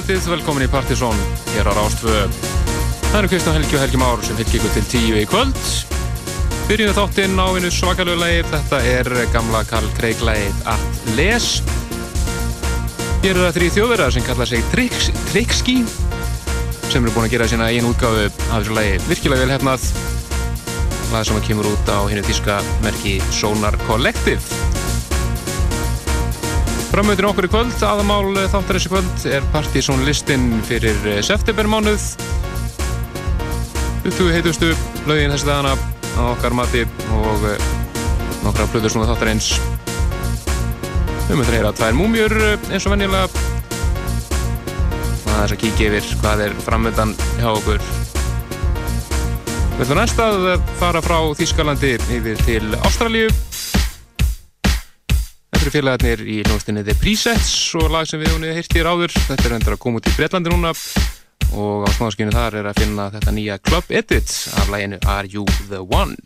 góðkvöldið, velkomin í Partizón hér á Rástfö. Það eru Kristján Helgi og Helgi Már sem fylgir ykkur til tíu í kvöld. Byrjum við þáttinn á einu svakalögu lægir, þetta er gamla Karl Craig lægir At Les. Hér eru það þrý þjóðverðar sem kalla sig Trixski sem eru búin að gera sína einu útgáfu af þessu lægi virkilega vel hefnað. Lag sem kemur út á hennu þíska merki Sonar Collective. Framöðin okkur í kvöld, aðamál þáttar þessi kvöld er partysónlistin fyrir eh, septembermánuð. Þú heitustu laugin þessi dagana á okkar mati og eh, nokkra blöður svona þáttar eins. Við mötum að heyra tvær múmjur eh, eins og venjulega. Það er þess að kíkja yfir hvað er framöndan hjá okkur. Við ætlum næst að fara frá Þískalandi yfir til Ástralíu. Eru félagarnir í hljóðstinni The Presets og lag sem við húnni hirtir áður. Þetta er hendur að koma út í Breitlandi núna og á smáðskinu þar er að finna þetta nýja Club Edit af læginu Are You The One?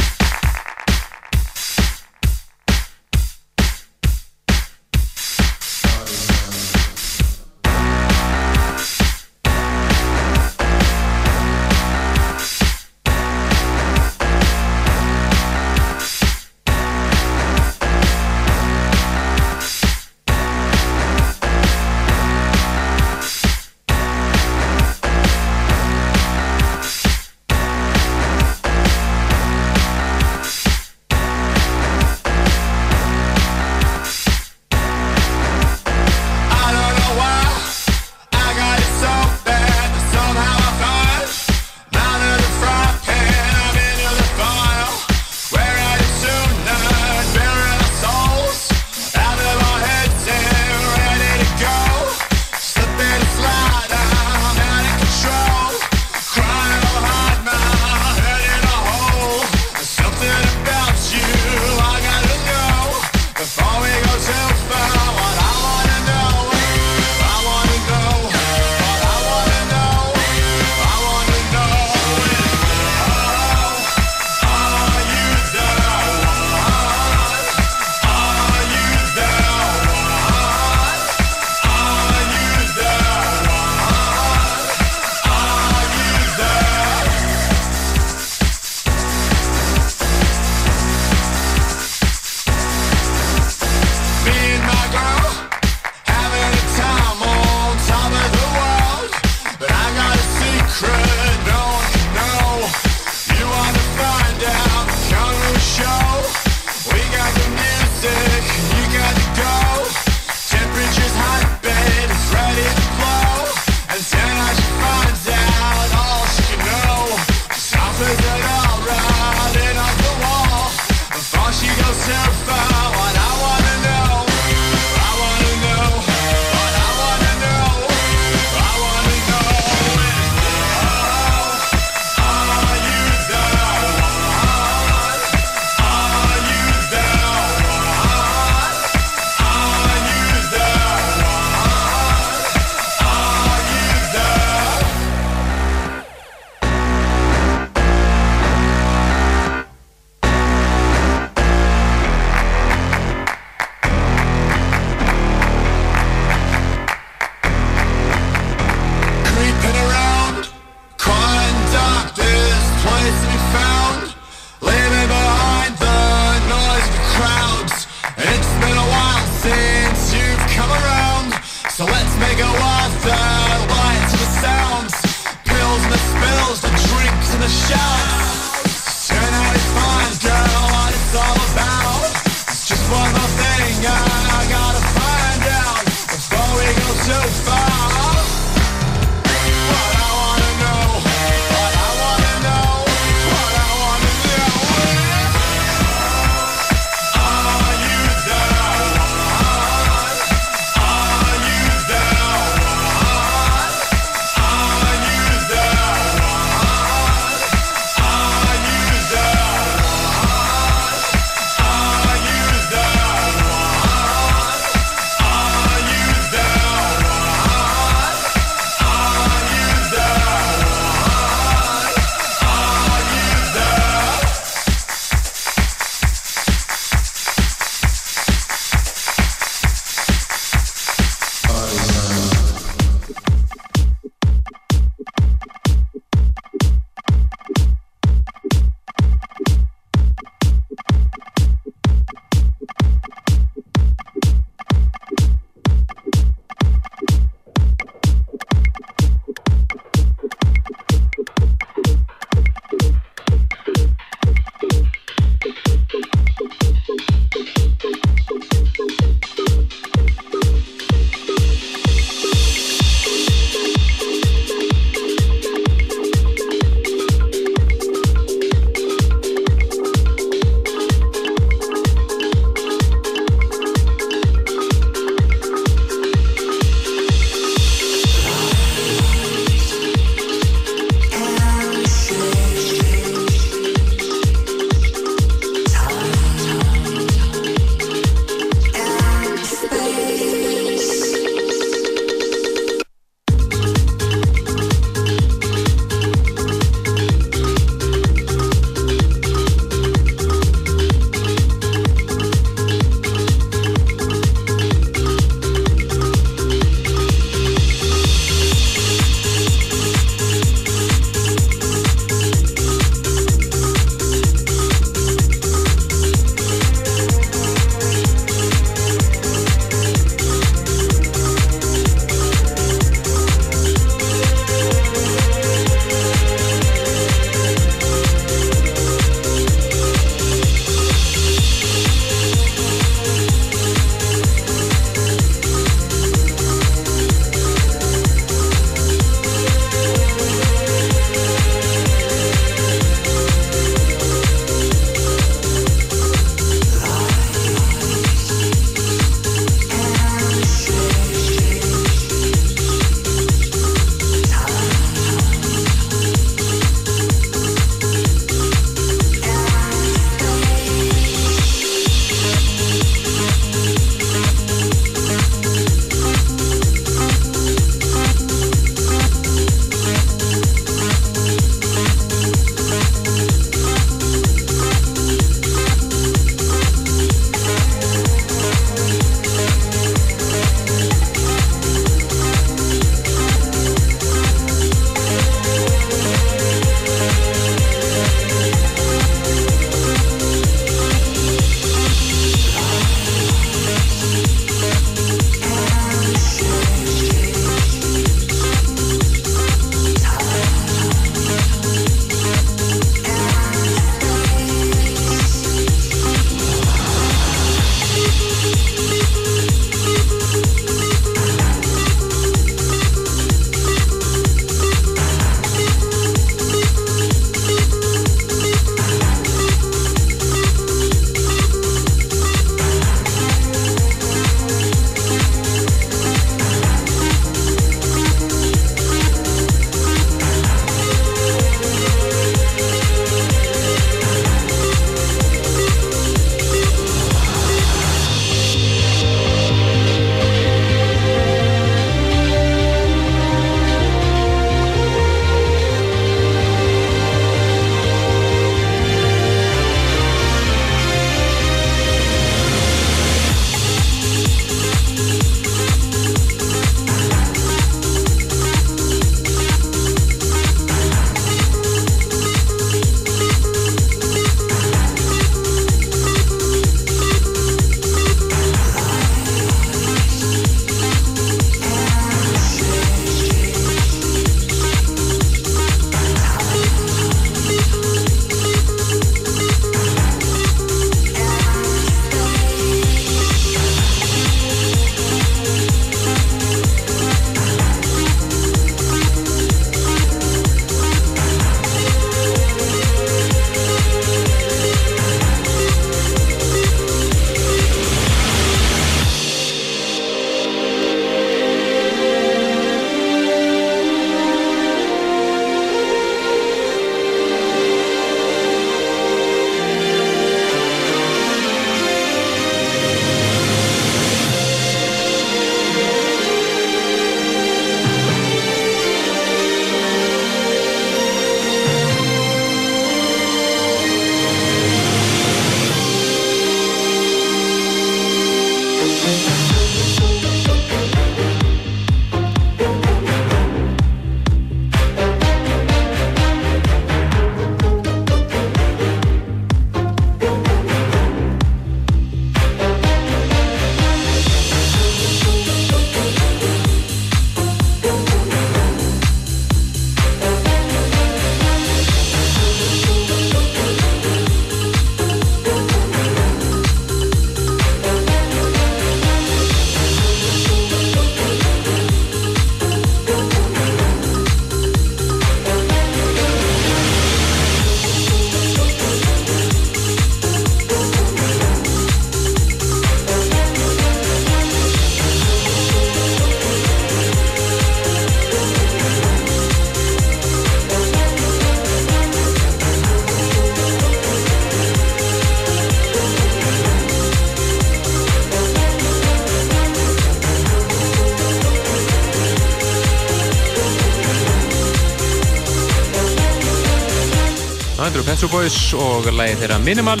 Petro Boys og lægið þeirra Minimal.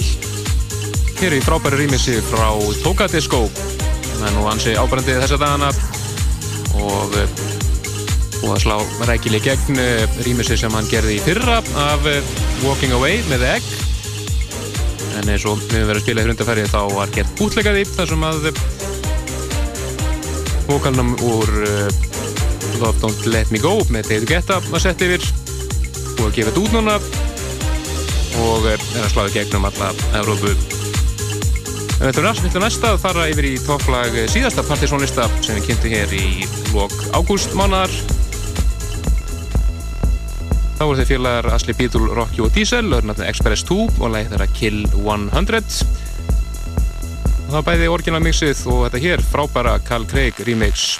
Hér í frábæri rýmissi frá Toga Disco. Það er nú ansi ábrandið þessa dagana. Og og að slá rækili gegn rýmissi sem hann gerði í fyrra af Walking Away með Egg. En eins og við verðum að spila í hrundafæri þá var gert útleikaði þar sem að vokalnum úr Don't Let Me Go með David Guetta var sett yfir. Og að gefa þetta út núna og er að sláði gegnum alla Európu Við ætlum næsta að fara yfir í topplag síðasta partysónlista sem við kynntum hér í lok ágúst mánadar Þá voru þeir félagar Asli Bítul, Rocky og Diesel og Express 2 og læði þeirra Kill 100 og það bæði orginalmixið og þetta hér frábæra Carl Craig remix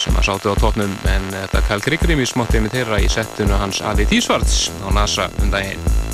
sem að sátu á tóknum en þetta Carl Craig remix mótti með þeirra í settinu hans Adi Tísvarts á NASA um daginn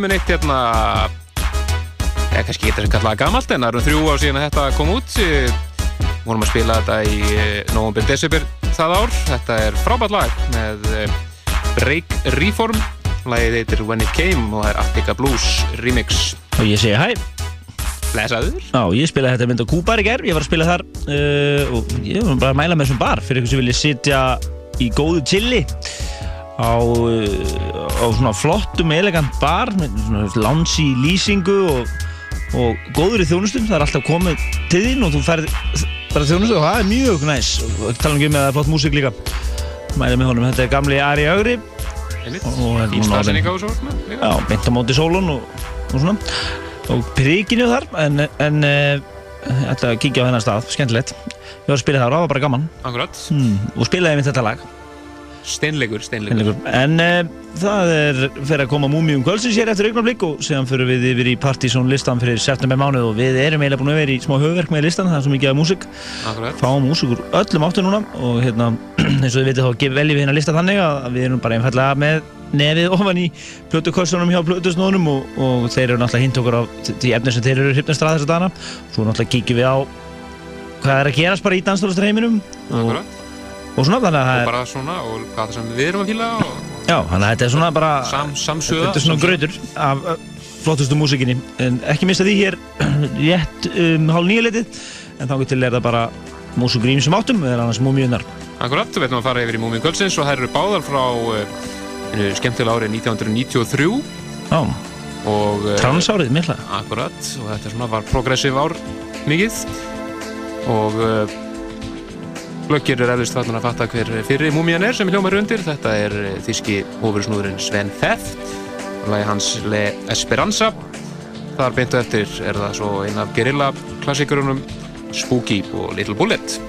stuttum en eitt hérna. Eða kannski getur þetta kallaða gammalt en það eru þrjú ár síðan að þetta kom út. Vorum að spila þetta í eh, november, desember það ár. Þetta er frábært lag með eh, Break Reform. Lagið heitir When It Came og það er Attica Blues remix. Og ég segi hæ. Blesaður Já, ég spilaði þetta mynd á Kúbar í gerð, ég var að spila þar uh, og ég var bara að mæla með þessum bar fyrir eitthvað sem vilja sitja í góðu chilli á, á svona flottum, elegant bar með svona lounge lýsingu og, og góður í þjónustum það er alltaf komið til þín og þú færð bara þjónustu og það er mjög næs. Og tala um ekki með að það er flott músík líka. Mælið með honum, þetta er gamli Ari Augri Íslandsending á svo Já, beint á móti sólun og, og svona. Og príkinu þar en, en þetta uh, kíkja á þennan stað, skemmtilegt. Ég var að spila það og það var bara gaman. Hmm, og spilaði við þetta lag Steinleikur, steinleikur. En uh, það er fyrir að koma Múmium Kvöldsins hér eftir augnablikk og séðan fyrir við yfir í Partizón listan fyrir september mánuð og við erum eiginlega búin að vera í smá höfverk með listan, það er svo mikið af músik. Fáum músik úr öllum áttu núna og hérna, eins og við veitum þá veljum við hérna lista þannig að við erum bara einfallega með nefið ofan í plötukostunum hjá plötusnónum og, og þeir eru náttúrulega hint okkur á því efnir sem þeir eru hryfnast að þessa dana. Svo náttúrulega kíkjum við á hvað er að gerast bara í dansdólastreiminum og og svona og bara svona og hvað það sem við erum að fýla og já þannig að þetta er svona bara sam, samsöða þetta er svona gröður af flottustu músikinni en ekki missa því hér rétt um hálf nýja litið en þá getur er það bara músíkur í einsum áttum, eða annars múmiunar. Akkurat, við ætlum að fara yfir í múmiun kvöldsins og það eru báðar frá uh, skemmtilega árið 1993. Já, uh, transárið mikla. Akkurat, og þetta svona, var progressiv ár mikið og uh, glöggir er eflust fallin að fatta hver fyrir múmian er sem hljómar undir. Þetta er þíski ofursnúðurinn Sven Feth og lagi hans Le Esperanza. Þar beintu eftir er það svo eina af gerilla klassikurunum Spooky og Little Bullet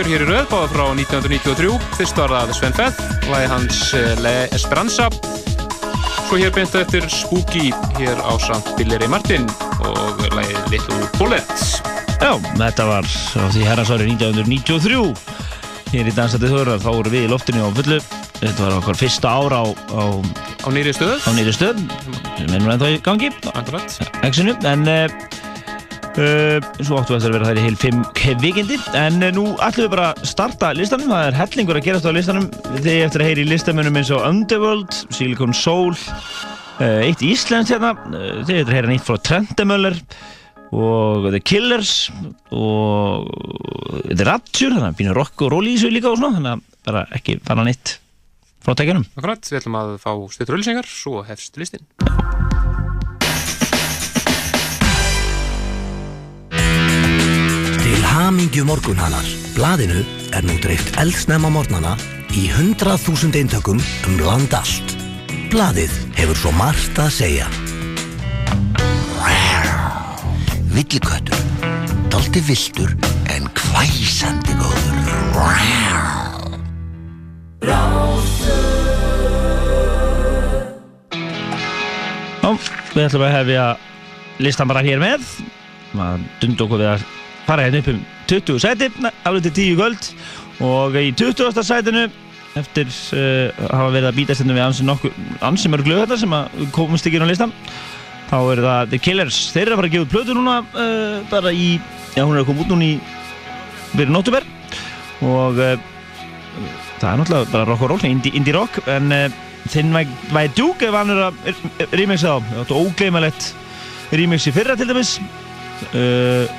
múmjur hér í rauð, báða frá 1993. Fyrst var það Sven Feth, lagi hans eh, Le Esperanza. Svo hér beintu eftir Spooky hér á samt Billy Ray Martin og lagi Little Bullet. Já, þetta var á því herrasári 1993. Hér í Dansætið Þörðar, þá voru við í loftinu á fullu. Þetta var okkar fyrsta ára á, á, á nýri stöð. Á nýri stöð, sem er nú ennþá í gangi. Akkurat. Exinu, en... Uh, svo áttu við að vera þær í heil 5 vikindi. En uh, nú ætlum við bara að starta listanum, það er hellingur að gerast á listanum. Þegar eftir að heyri í listamunum eins og Underworld, Silicon Soul uh, eitt íslenskt hérna. Þegar eftir að heyra nýtt frá Trendemöller og The Killers og The Rapture. Þannig að býna rock og ról í þessu líka og svona. Þannig að bara ekki fanna nýtt frá tekjunum Akkurat, við ætlum að fá styrtur ölsingar svo hefst listin Hamingju morgunhanar. Blaðinu er nú dreift eldsnæma mornana í hundrað þúsund eintökum um land allt. Blaðið hefur svo margt að segja. Villiköttur. Dalti viltur en hvæsandi góður. Já, við ætlum að hefja listan bara hér með. Maður dund okkur við að fara hérna upp um 20 sæti alveg til 10 kvöld. Og í 20. sætinu eftir uh, hafa verið að býtast hérna við ansi, mörg lög sem komast ekki inn á listan þá er það The Killers. Þeir eru að fara að gefa út plötu núna uh, bara í, já hún er að koma út núna í verið nóttuber og uh, það er náttúrulega bara rock og roll, indie, indie rock en þinn væði djúk ef hann er að remixa á, þetta er ógleimalett remix í fyrra til dæmis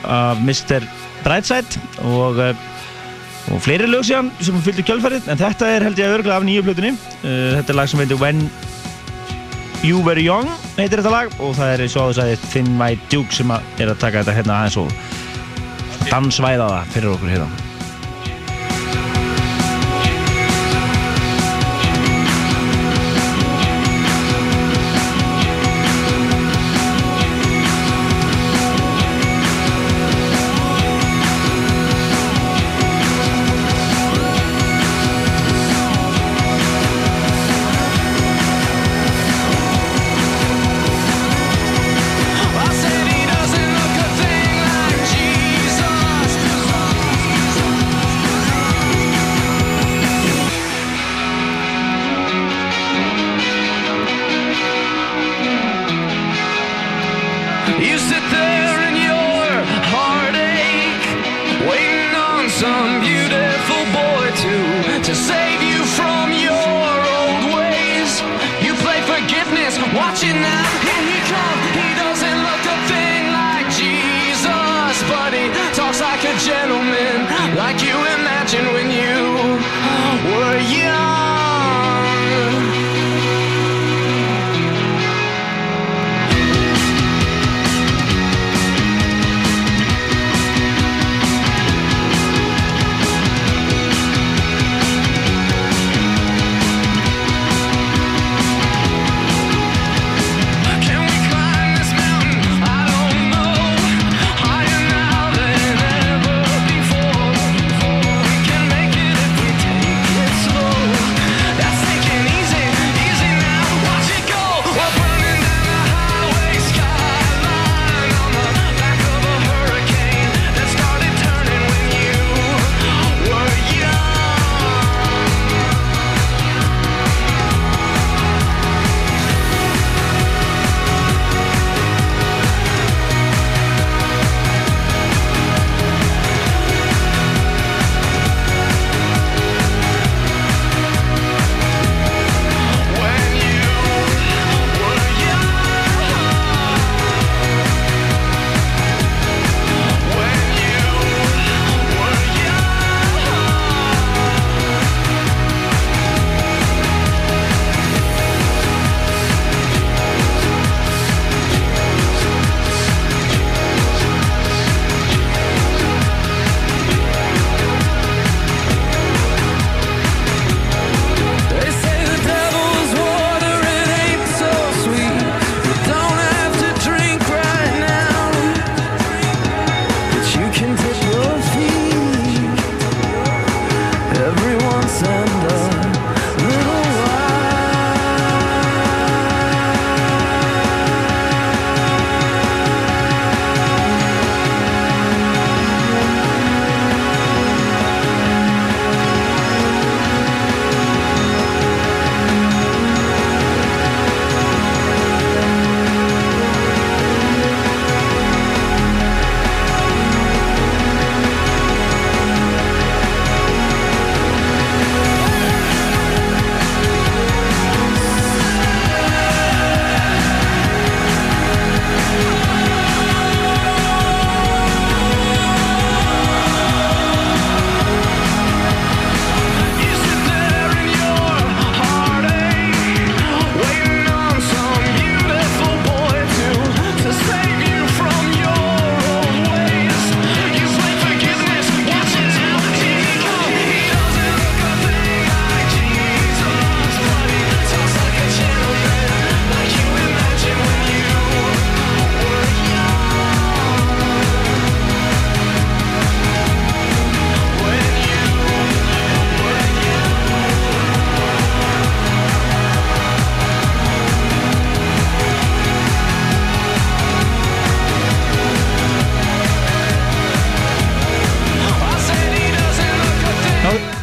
af Mr. Brightside og, uh, og fleiri lög síðan sem fylgir kjölfarið. En þetta er held ég að örgla af nýju plötunni. Uh, þetta er lag sem heitir When You Were Young heitir þetta lag. Og það er svo að það er Thin White Duke sem er að taka þetta hérna aðeins og dansvæða það fyrir okkur hérna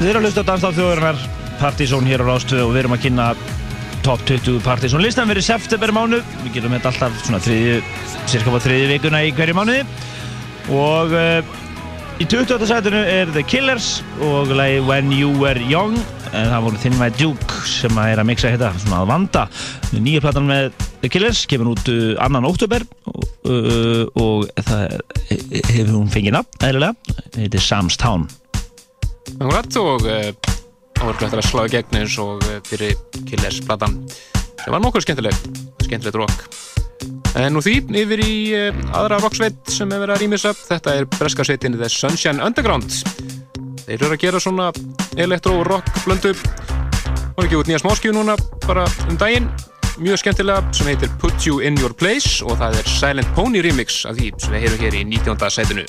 Þið eru að hlusta á Danstáð þjóðurinnar Partizón hér á Rástu og við erum að kynna top 20 Partizón listan fyrir september mánu við gerum þetta alltaf svona þriðju cirka á þriðju vikuna í hverju mánuði. Og uh, í 28. sætunu er The Killers og lagi When You Were Young. En það voru Thin White Duke sem að er að mixa þetta svona að vanda. Nýja platan með The Killers kemur út uh, annan óttúber og, uh, og það hefur hún fengið nafn eðlilega. Þetta er Sam's Town Akkurat og áverkulegt að slá í gegn eins og fyrir Killers platan. Það var nokkuð skemmtileg skemmtilegt rock. En nú því yfir í aðra rocksveit sem hefur verið að rýmisa þetta er breska sveitinni The Sunshine Underground. Þeir eru að gera svona elektro-rock blöndu og ekki út nýja smáskjú núna bara um daginn. Mjög skemmtilega sem heitir Put You In Your Place og það er Silent Pony remix af því sem við heyrum hér í 19. setinu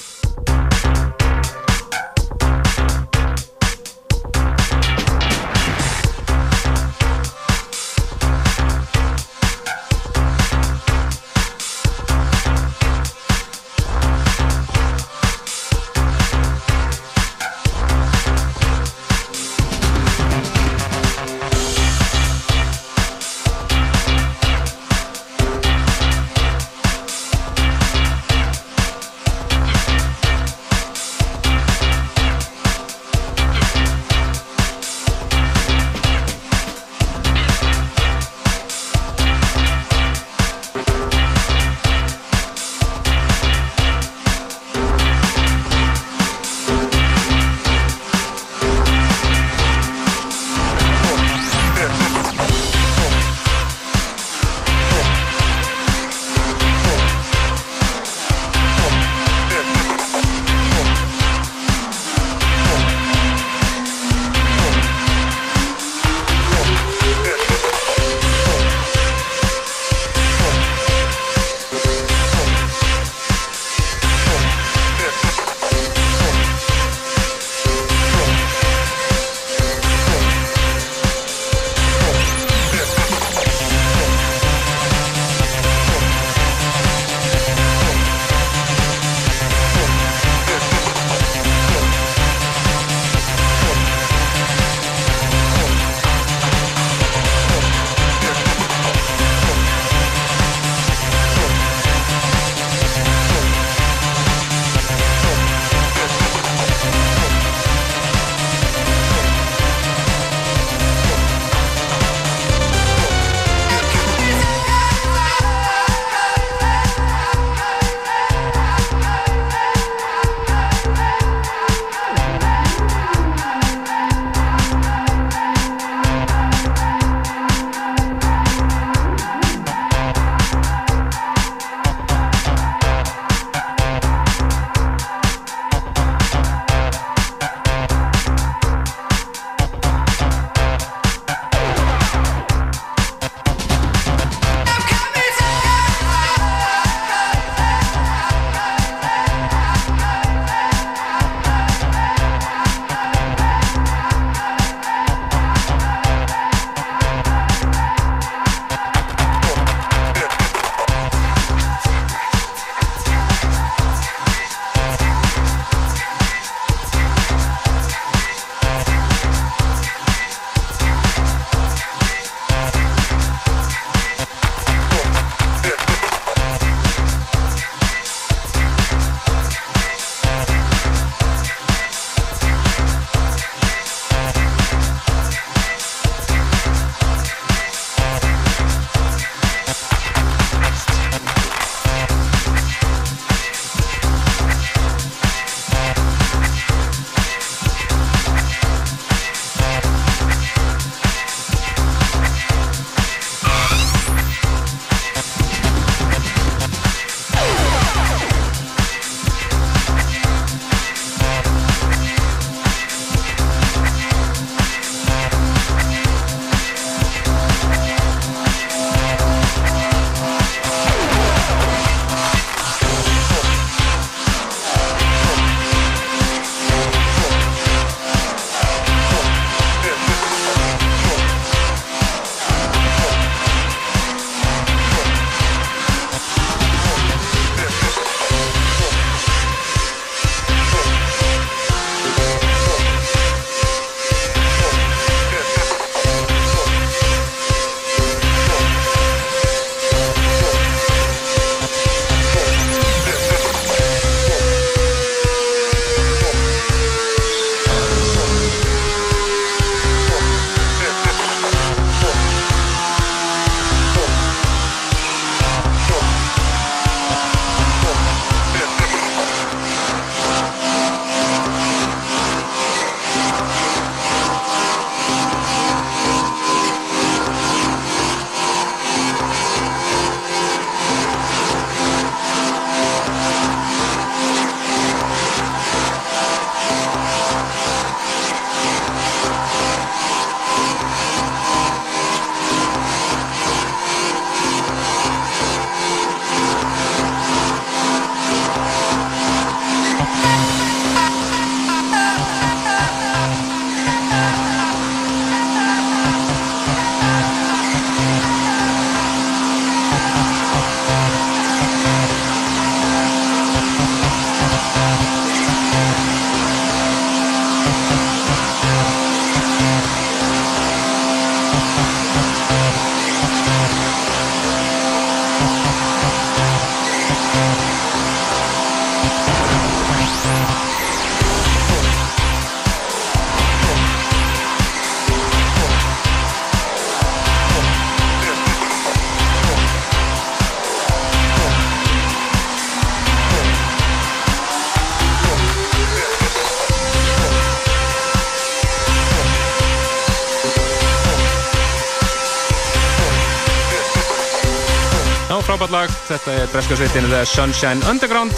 lag. Þetta er breskarsveitin The Sunshine Underground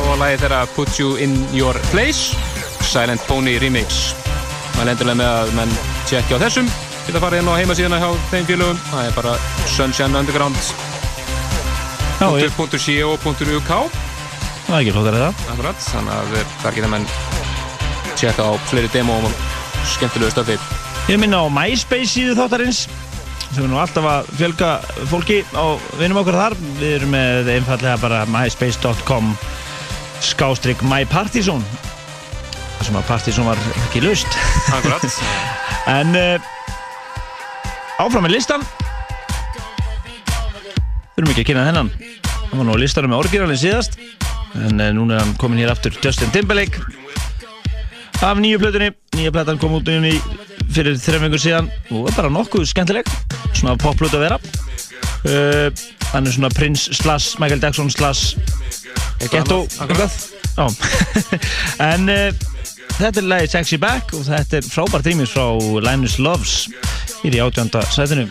og lagið þeirra Put You In Your Place, Silent Pony Remix. Það er endurlega með að menn tjekki á þessum. Geta farið inn á heimasíðana hjá þeim félögum. Það er bara Sunshine Underground. .co.uk Það er ekki flottar eða. Akkurat, þannig að þar geta menn tjekka á fleiri demo og skemmtilegu stöfi. Ég minna á MySpace síðu þáttarins sem er nú alltaf að fjölga fólki á vinum okkur þar. Við erum með einfallega bara myspace.com skástrygg mypartizón þar sem að partizón var ekki laust. Akkurat. en uh, áfram með listan. Þurfum ekki að kynna þennan. Það var nú listanum með orginalin síðast en uh, núna er hann komin hér aftur Justin Timberlake af nýju plötunni. Nýja plötan kom út um í fyrir þrejum vengur síðan. Og var bara nokkuð skemmtileg svona popplötu að vera. Uh, hann er svona Prince slash Michael Jackson slash Ghetto en uh, þetta er lagi Sexy Back og þetta er frábært rýmis frá Linus Loves í því átjönda sætinu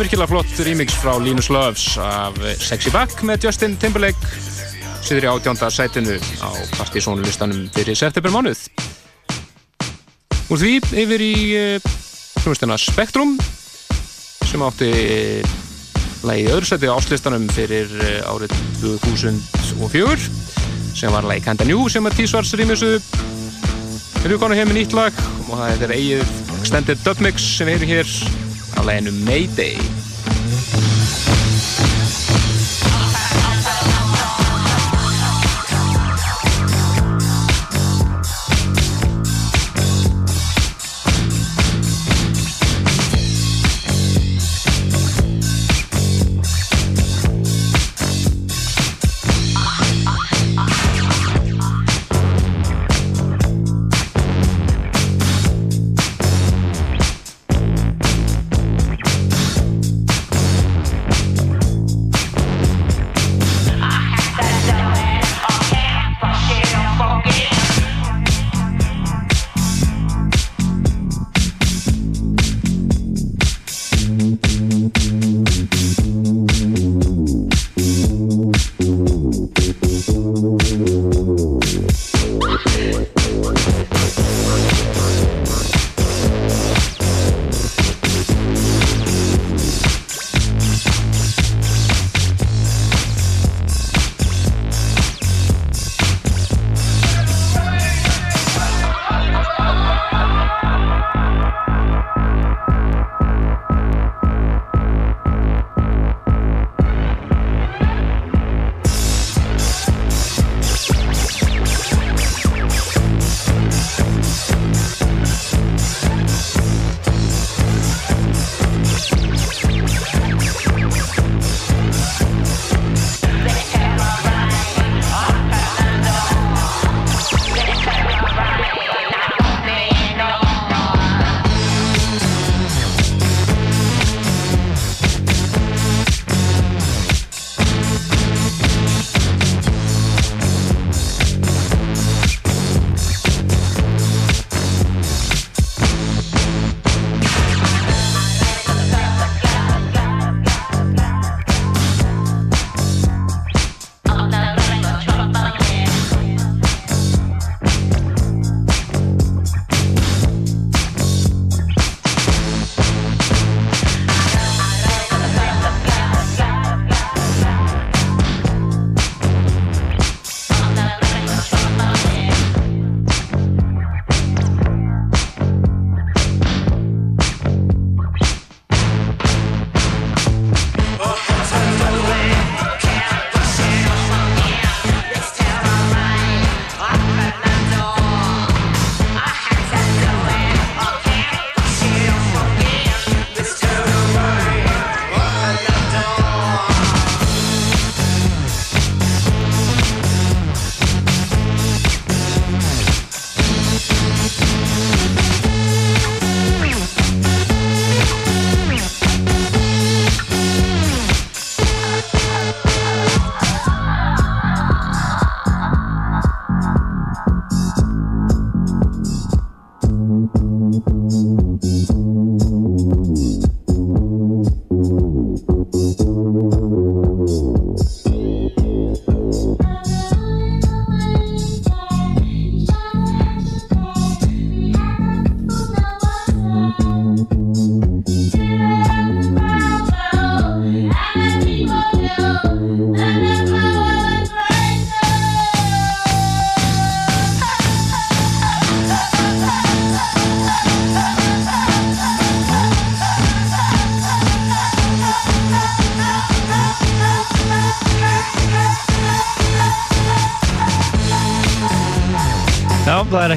var virkilega flott remix frá Linus Loves af Sexy Back með Justin Timberlake. Siður í átjónda sætinu á partysónulistanum fyrir september mánuð. Úr því yfir í hljómsdana Spektrum sem átti lægi öðru sæti á áslistanum fyrir árið 2004 sem var lægi Kanda New sem að tísvars rýmisu Við erum konar hér með nýtt lag og það er eigið extended dubmix sem við heyrum hér á læginu Mayday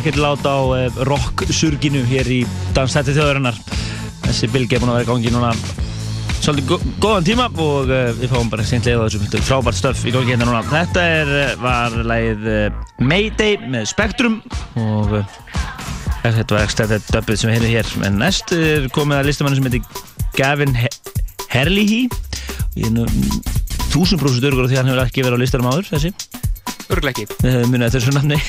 ekkert lát á eh, rock-surginu hér í Danstætti þjóðarinnar. Þessi bilgi er búin að vera í gangi núna svolítið góðan tíma og uh, við fáum bara seint leið á þessum frábært stöf í gangi hérna núna. Þetta er, eh, var lægið Mayday með Spektrum og uh, þetta var ekstra þetta döppið sem við heyrðum hér. En næst er komið að listamannu sem heitir Gavin Herlihy. Ég er nú þúsund prósut örgur á því hann hefur ekki verið á listarum áður þessi. Örgleiki. Við höfum munið þessu nafni.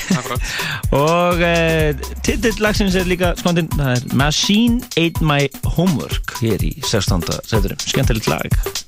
og uh, titill lagsins er líka skondinn, það er Machine Ate My Homework. hér í 16. seturum. Skemmtilegt lag.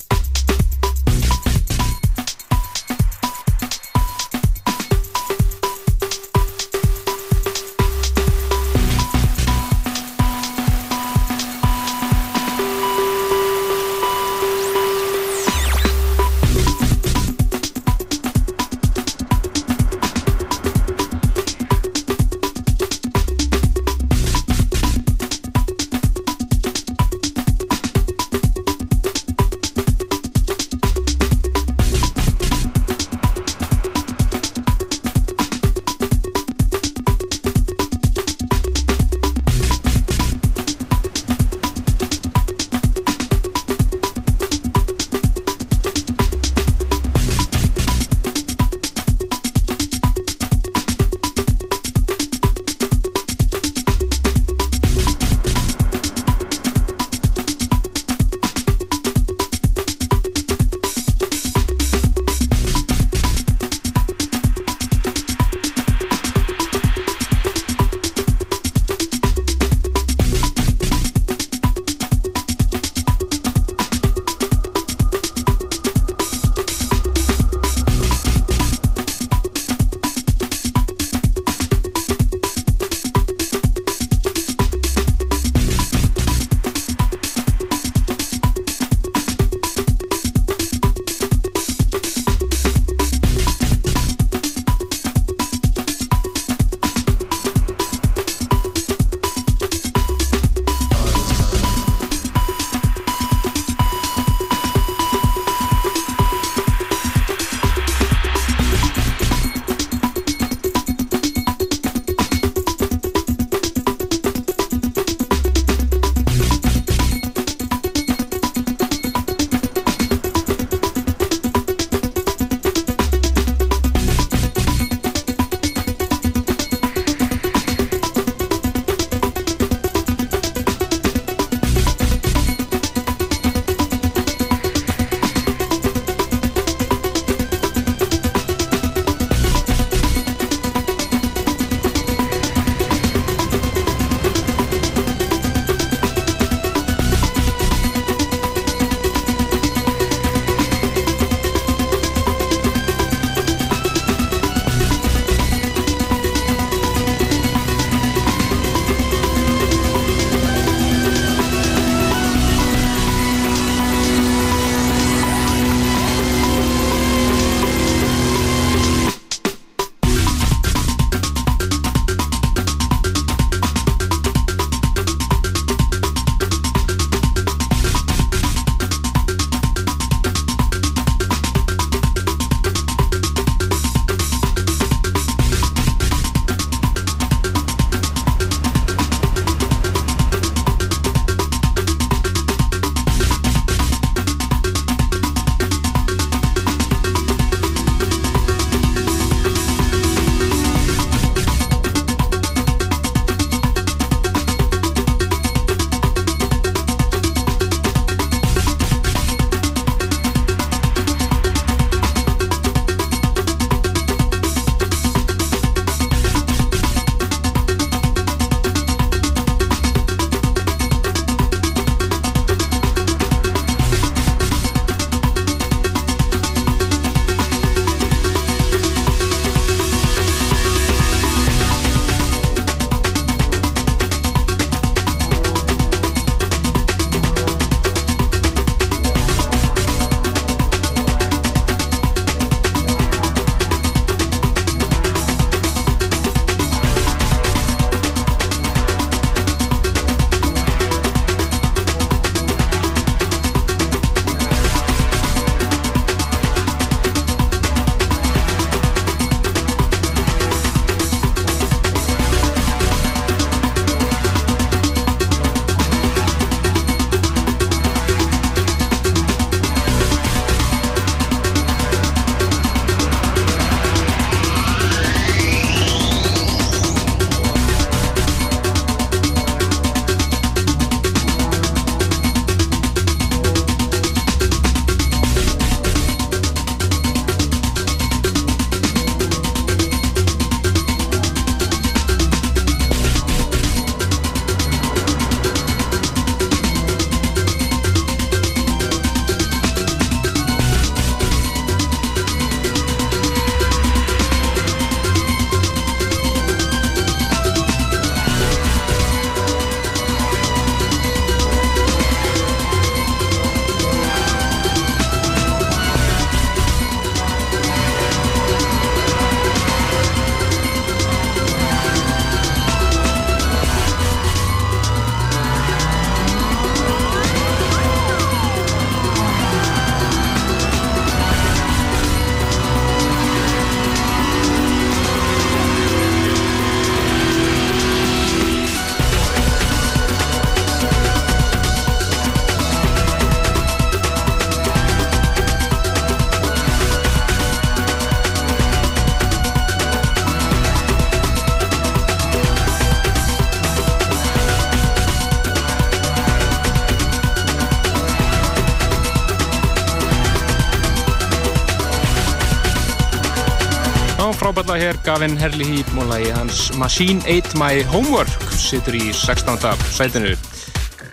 Frábæðla hér Gavin Herlihy múlagi hans Machine Ate My Homework sittur í 16. sætinu.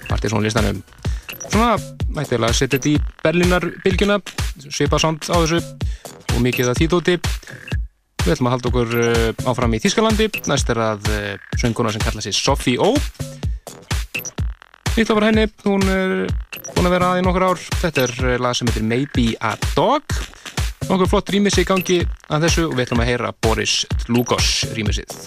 Partysónlistanum svona mættilega sittur þetta í Berlínar bylgjuna svipa samt á þessu og mikið að þýtóti. Við ætlum að halda okkur eh, áfram í Þískalandi næst er að eh, sönguna sem kalla sér Sophie O. Nýtt á bara henni, hún er búin að vera að í nokkur ár. Þetta er eh, lag sem heitir Maybe a Dog. Nokkuð flott rýmis í gangi að þessu og við ætlum að heyra Boris Lugos rýmisið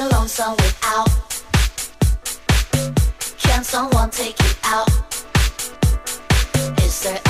feel lonesome without. Can someone take you out? Is there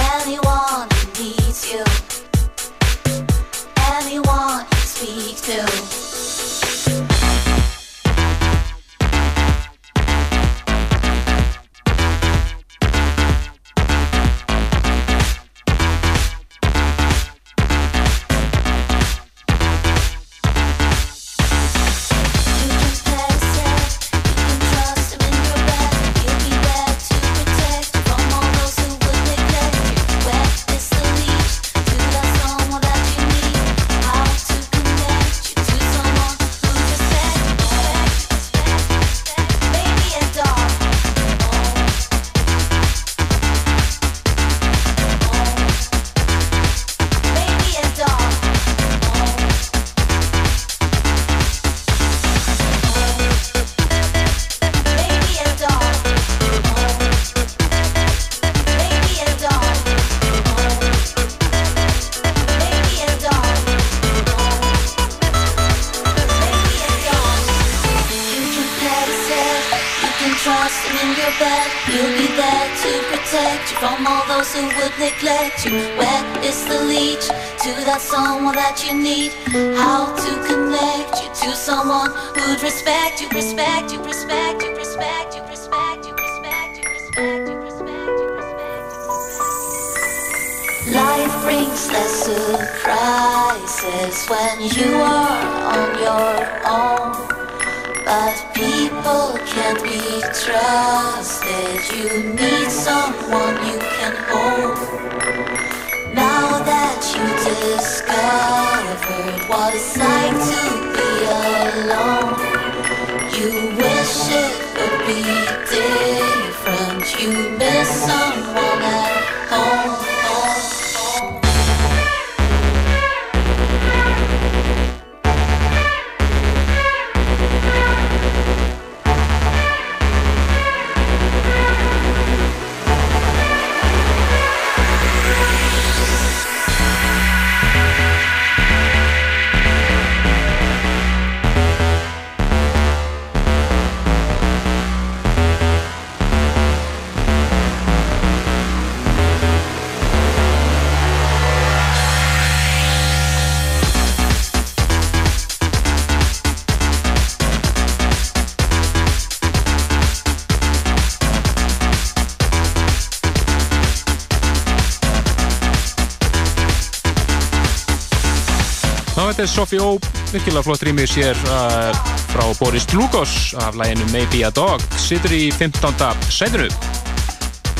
er Sophie O virkilega flott rými sér uh, frá Boris Lugos af læginu Maybe a Dog. Situr í 15. sætinu.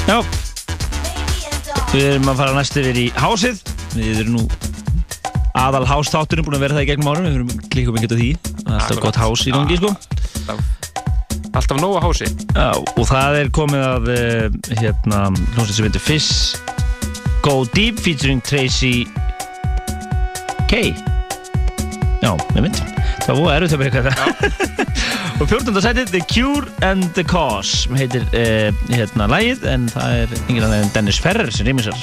Já. Við erum að fara næst yfir í hásið. Við erum nú aðal hástáturinn búin að vera það í gegnum árum við erum klíkum ekkert af því. Alltaf gott hás í gangi sko. Alltaf, alltaf nóga hási. Já, og það er komið af uh, hérna, hljómsveit sem heitir Fizz Go Deep featuring Tracy K Já, með mynd Það var erfitt að byrja eitthvað Og 14. setið The Cure and the Cause heitir uh, hérna lægið en það er yngir en Dennis Ferrer sem rýmisar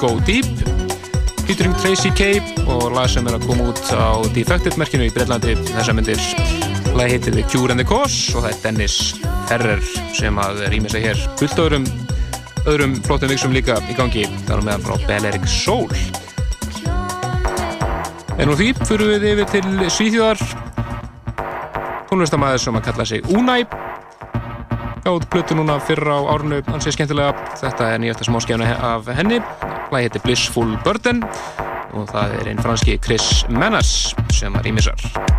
Fisco Deep, featuring Tracy Cape og lag sem er að koma út á Defected-merkinu í Breitlandi. Þessa myndir lag heitir The Cure and the Cause og það er Dennis Ferrer sem að rýmið sig hér. Fullt öðrum öðrum flottum viksum líka í gangi þar meðan frá Belleric Soul. En úr því fyrir við yfir til Svíþjóðar. Tónlistamæður sem að kalla sig Unai. Gáð plötu núna fyrra á árnu ansið skemmtilega, þetta er nýjasta smáskjæfna af henni, hlæði heitir Blissful Burden og það er einn franski Chris Menas sem var ímissar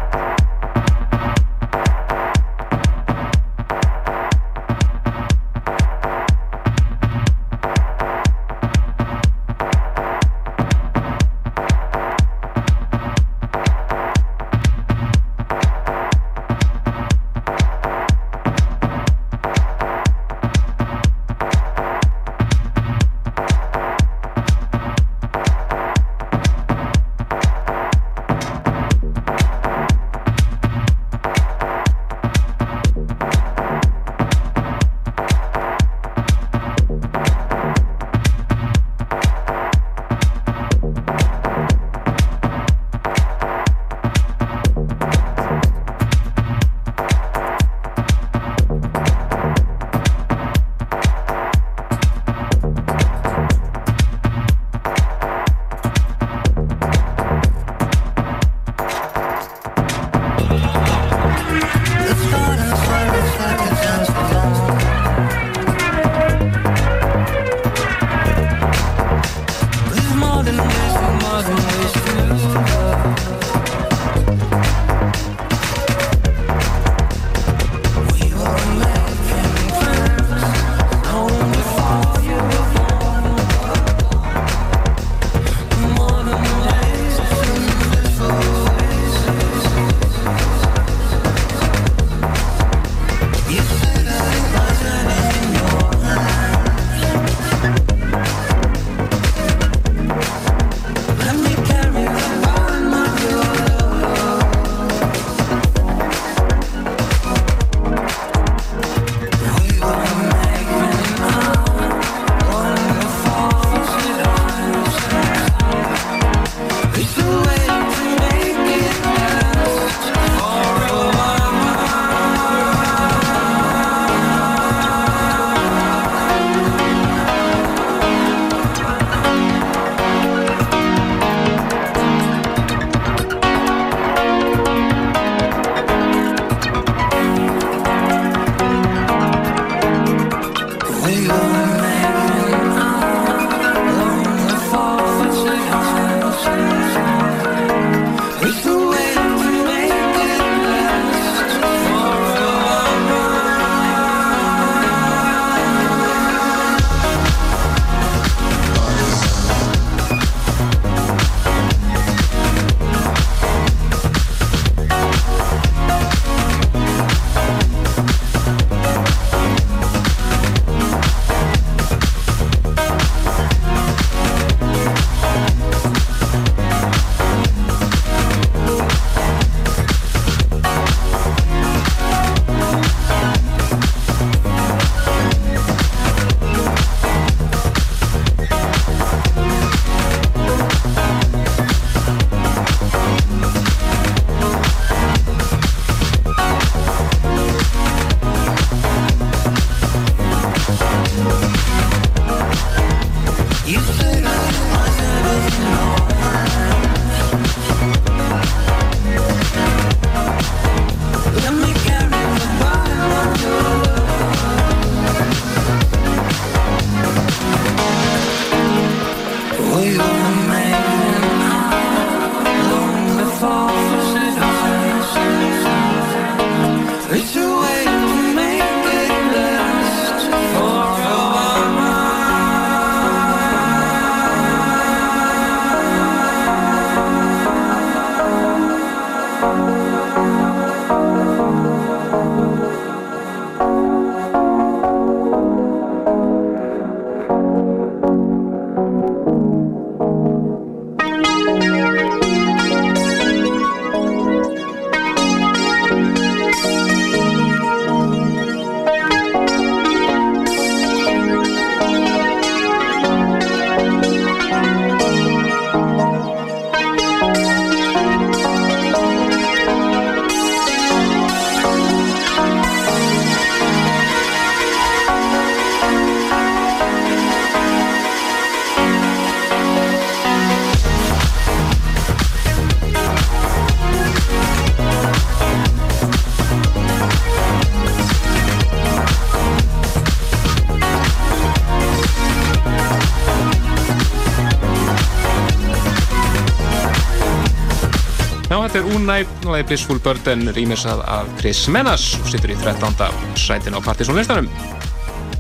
Er Unite og er Blissful Burden rýmisað af Chris Menas og sittur í 13. sætin á partysónlistanum.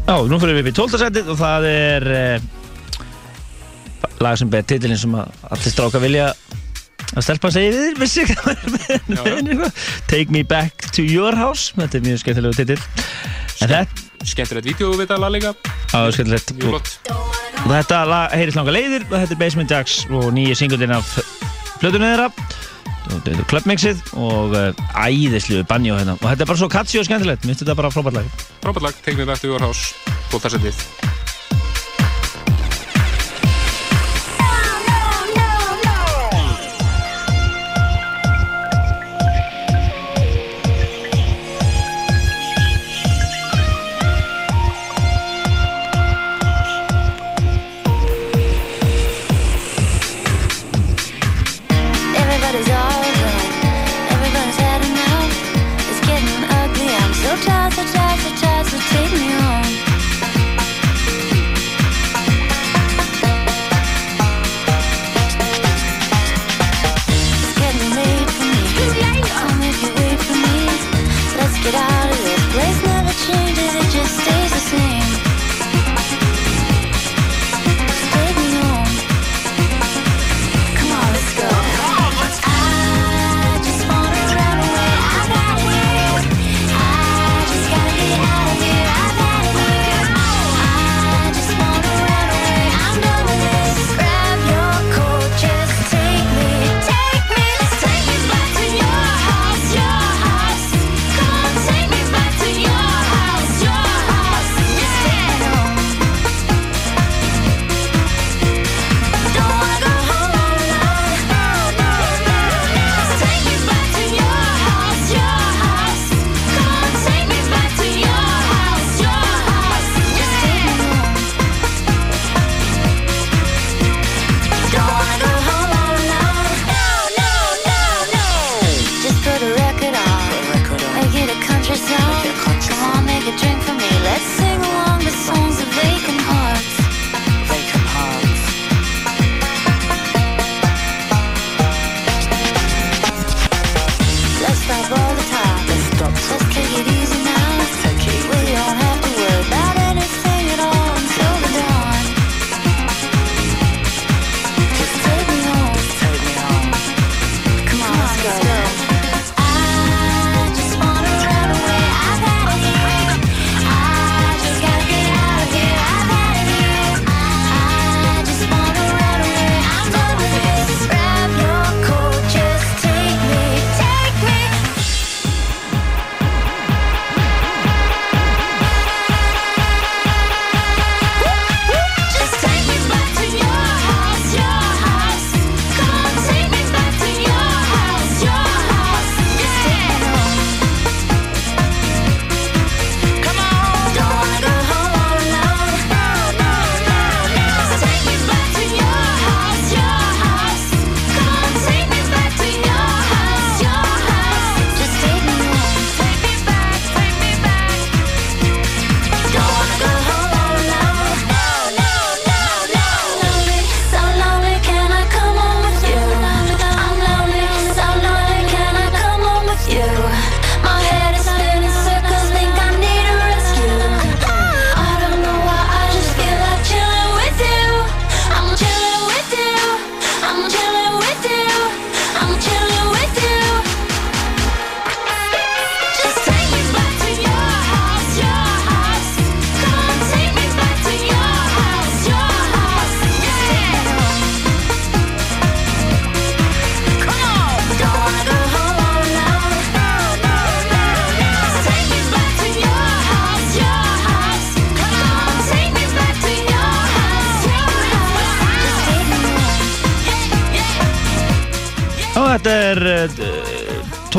Já, nú fyrir við upp í 12. sætin og það er eh, lag sem beð titilinn sem allir stráka vilja að stelpa segi við, vissi ekki Take me back to your house þetta er mjög skemmtilegu titil Skemmtilegt vídeo við þetta lag líka Já, skemmtilegt þetta lag heyrist langa leiðir og þetta er Basement Jacks og nýja singullin af flötunni þetta clubmixið og uh, æðislu banjó hérna. Og þetta er bara svo catchy og skemmtilegt. Mér finnst þetta bara frábært lag. Frábært lag, back to your house, góð þar setið er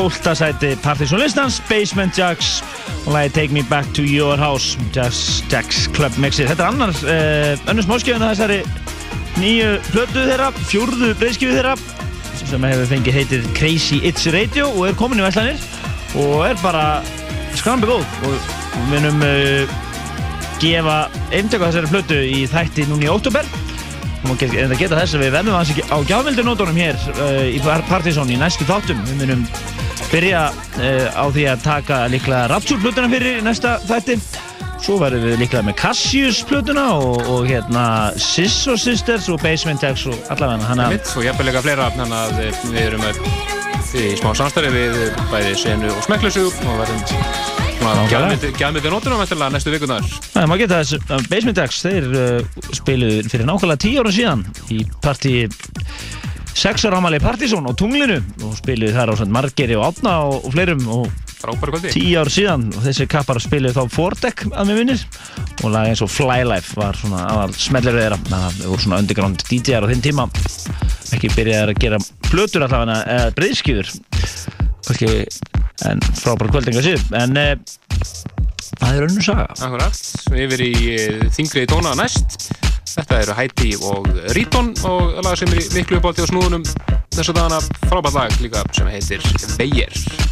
12. Eh, sæti Partisan listans, Basement Jacks og lagi Take Me Back to Your House Jacks Club Mixir þetta er annar, uh, önnur smáskjöfun að þessari nýju plötu þeirra fjórðu breyðskjöfu þeirra sem hefur fengið heitið Crazy It's Radio og er komin í Væslanir og er bara skrambi góð og við munum uh, gefa eintöku að þessari plötu í þætti núni í óttúber en það geta þess að við verðum aðeins á gjámildunótonum hér uh, í Partizón í næstu þáttum. Við munum byrja uh, á því að taka líklega Rapture-plutuna fyrir næsta þætti. Svo verðum við líklega með Cassius-plutuna og, og hérna Sisso Sisters og Basement X og allavega hana. Mitt og ég hef líka fleira, þannig að við erum í smá samstarfi við bæði senu og smeklusu og verðum Gjafmyndi nótunum eftirlega næstu vikunar Það er maður að geta þess að Basement X þeir uh, spiluð fyrir nákvæmlega tíu ára síðan í partí sexarámali Partizón á tunglinu og spiluð þar á margeri og átna og, og fleirum og tíu ár síðan. Og þessi kappar spiluð þá Fordek að mér vinnir og lag eins og Flylife var svona aðal smellir þeirra. Það voru svona underground DJ-ar á þinn tíma. Ekki byrjaði að gera blötur allavega eða breyðskjöður kannski en frábært kvöldinga síðan en e, það er önnu saga. Akkurat, yfir í e, þingri tóna næst þetta eru Hætti og Ríton og lag sem er miklu uppátti á snúðunum þessu dagana. Frábært lag líka sem heitir Veyer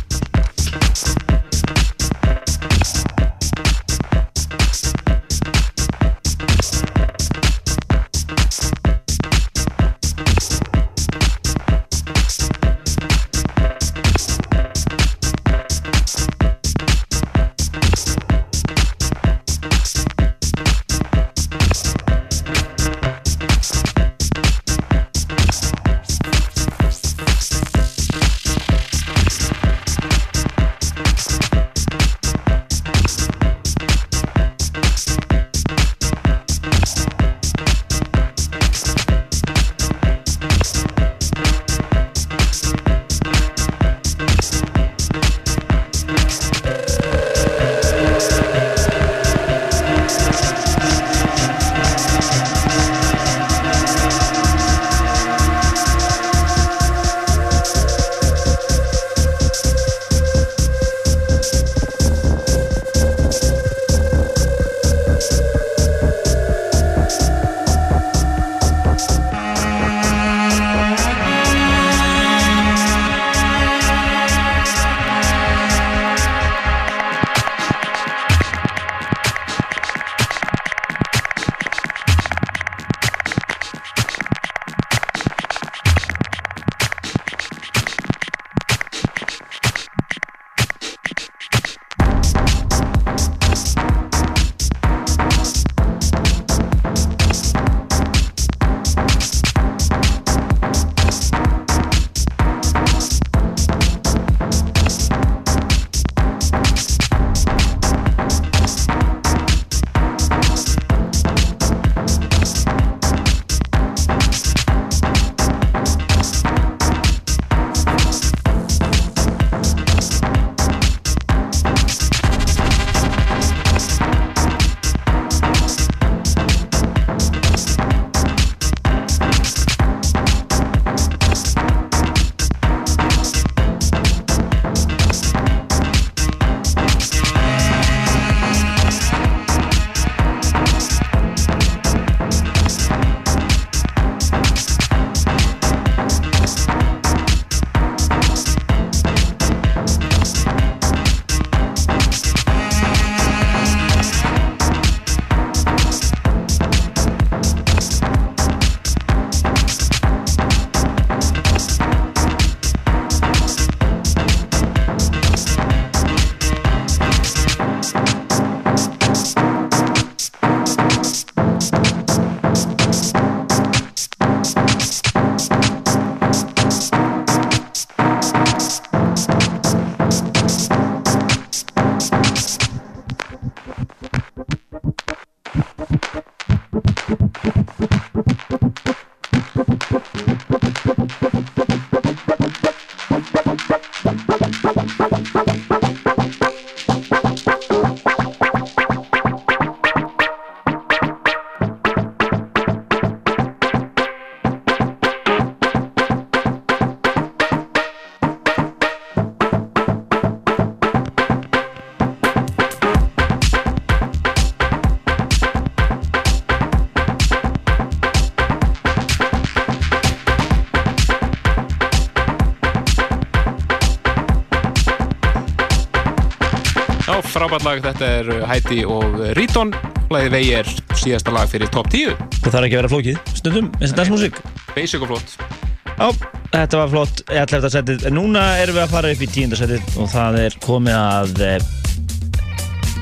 frábært lag, þetta er Hætti og Ríton Læðið vegi er síðasta lag fyrir top 10 Það þarf ekki að vera flókið, stundum, eins og dansmusik. Basic og flott. Já, þetta var flott, ég ætla þetta að setja Núna erum við að fara upp í tíundarsettið og það er komið að eh,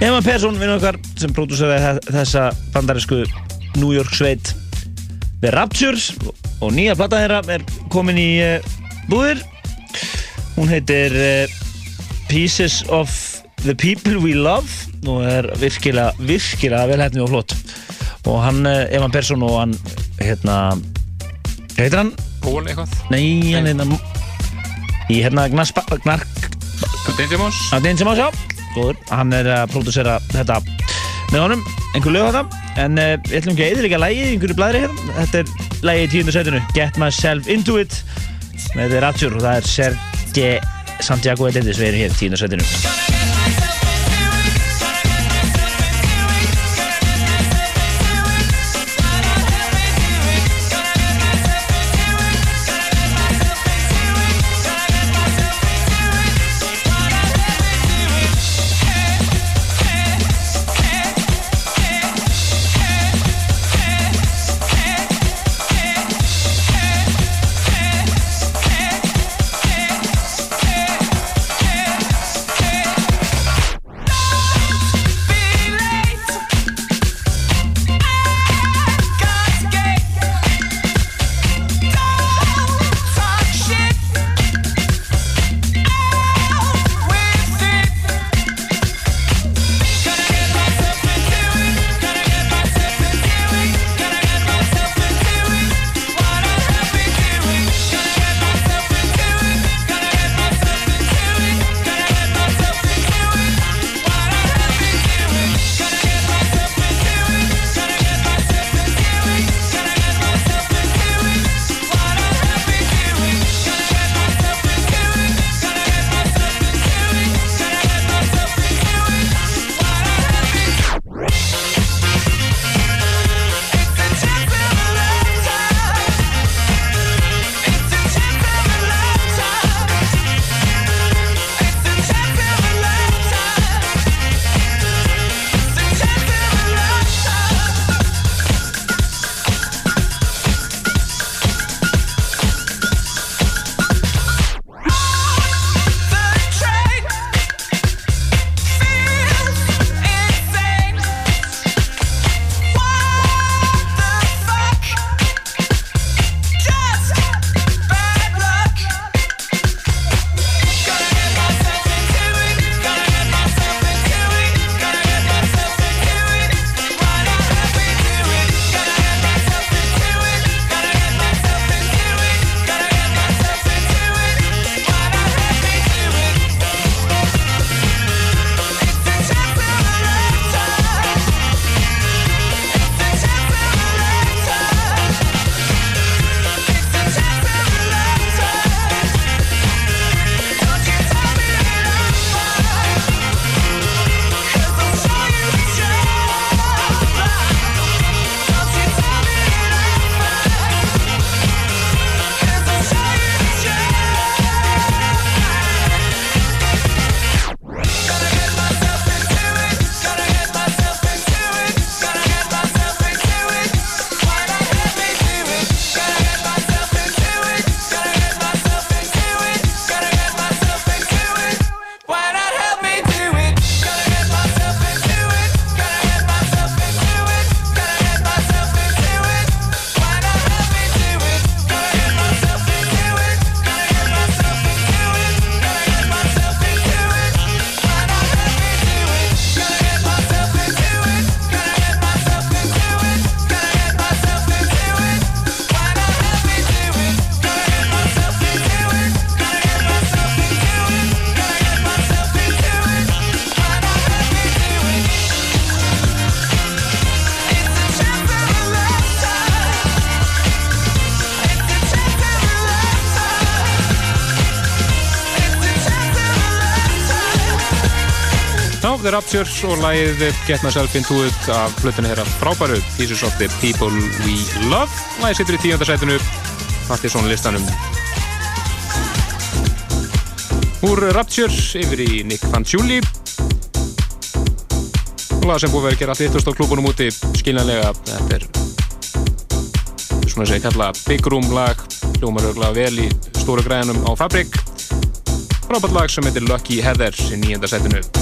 Emma Persson, vinnur okkar sem pródúseraði þessa bandarísku New York sveit The Raptures og nýja platta þeirra er komin í uh, búðir. Hún heitir uh, Pieces of the People We Love og er virkilega, virkilega velhæfni og flott. Og hann, uh, Evan Persson og hann hérna heitir hann? Pól eitthvað? Nei, hann hérna í hérna Gnark Dangermons Dangermons, já, góður. Hann er að pródúsera þetta með honum, einhver lög þetta. En uh, við ætlum ekki að eðlika lægi í einhverju blæri hérna. Þetta er lægi í tíundu setinu Get Myself Into It með The Rapture og það er Serge Santiago Edendis við erum hér í tíundu setinu Raptures og lægið Get Myself Into It af flutinu að frábæru Pieces of the People We Love. Lægið sittur í tíundarsætinu Partiðsson listanum. Úr Raptures yfir í Nick Fanciulli. Lag sem búið að að gera allt vittust á klúbunum úti skiljanlega, þetta er svona sem ég kalla Big Room lag hljómar örgulega vel í stóra græðinum á Fabrik. Frábært lag sem heitir Lucky Heather í nýjenda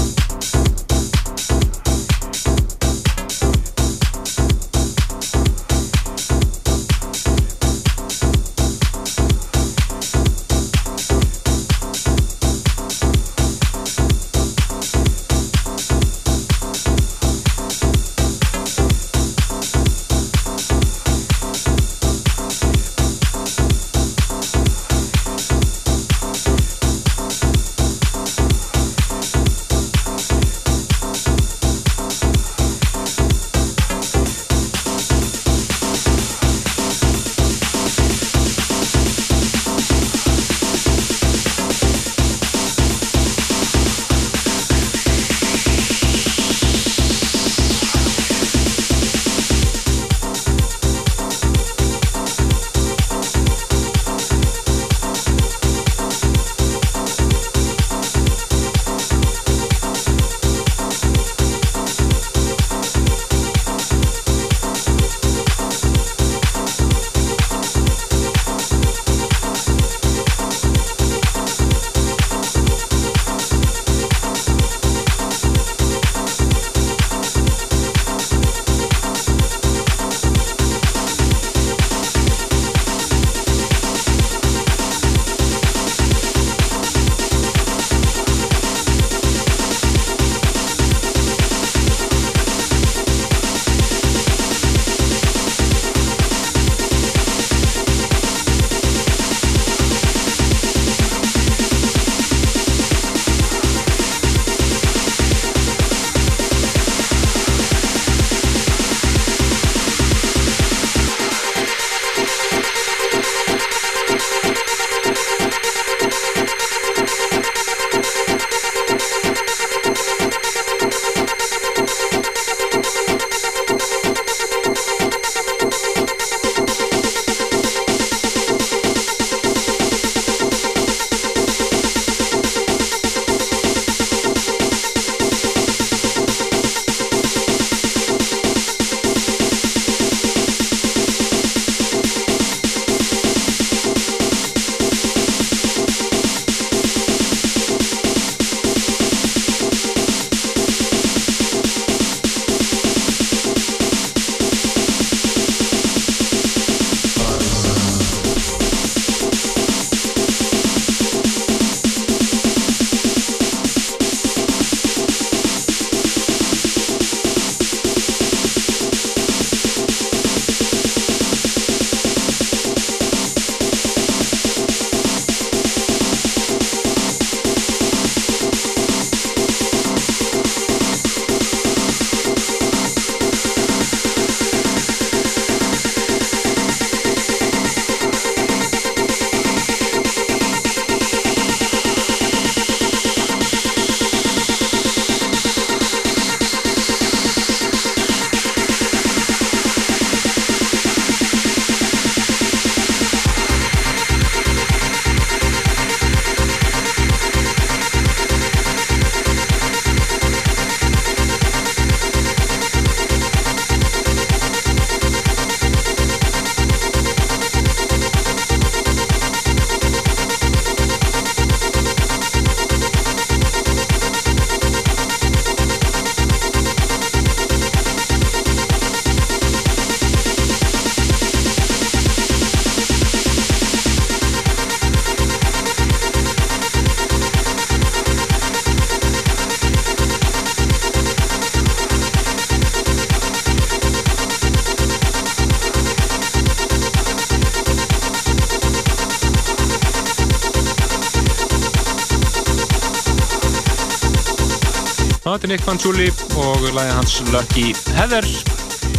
er Nick Fanciulli og lagið hans Lucky Heather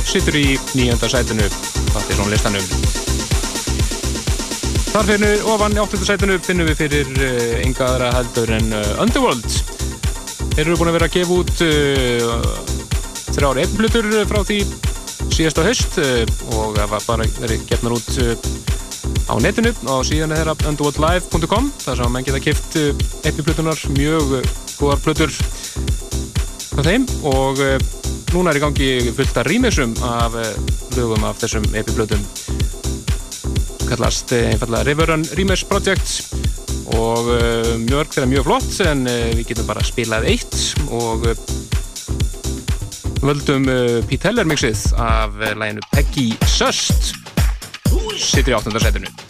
sittur í nýjönda sætinu Partisón listanum. Þar fyrir við ofan í áttunda sætinu finnum við fyrir uh, enga aðra heldur en uh, Underworld. Þeir eru búin að vera að gefa út uh, þrjári epplutur frá því síðasta höst og það var bara verið gefnar út á netinu og síðan er það underworldlive.com þar sem mann geta kipt eppiplutunar mjög góðar plutur frá þeim og uh, núna er í gangi fullt af rýmisum af lögum af þessum epiblötum kallast einfallega Riverrun Remix Project og mörg þeirra mjög flott en við getum bara spilað eitt og völdum Pete Heller mixið af læginu Peggy Sust. Sittir í áttundarsætinu Já,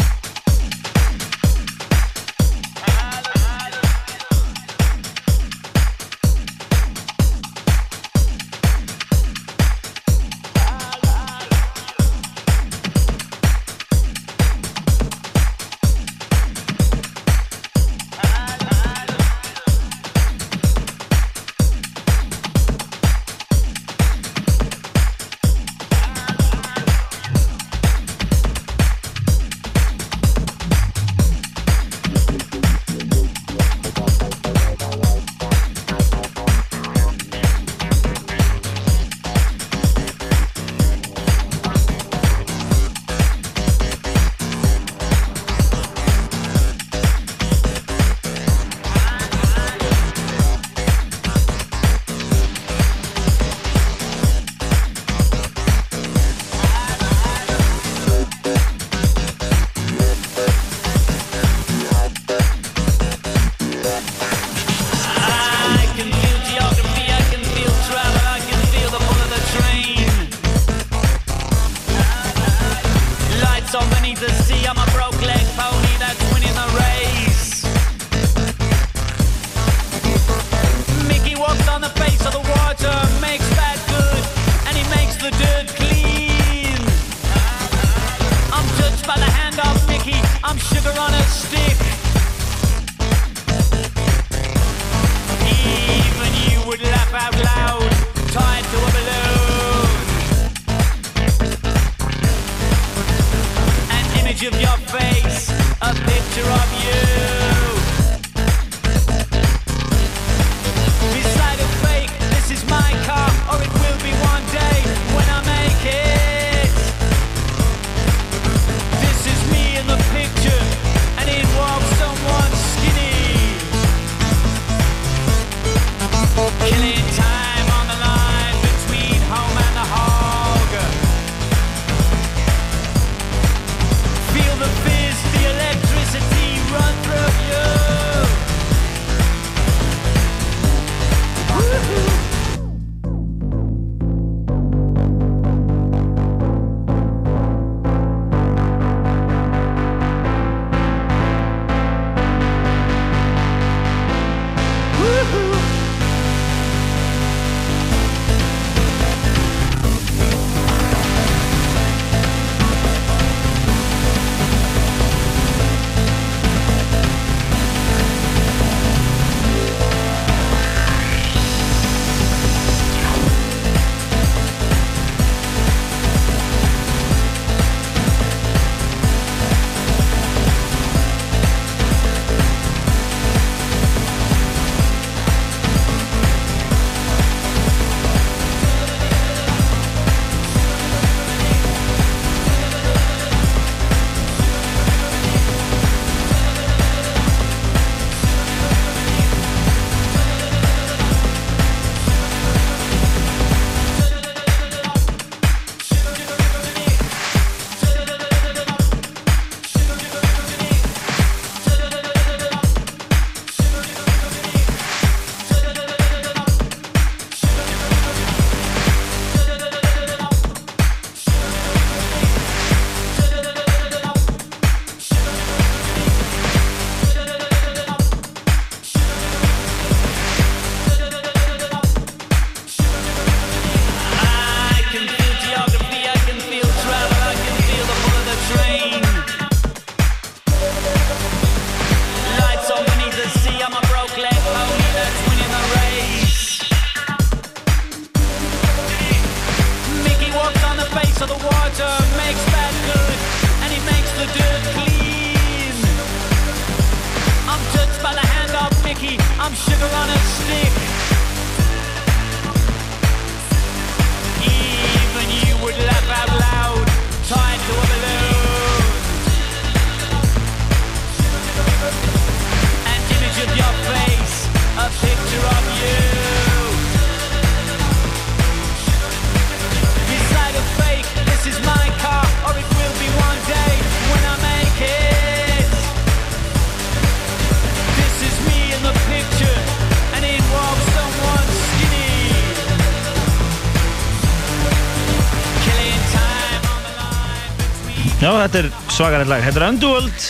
þetta er svakarinn lag. Þetta er Underworld.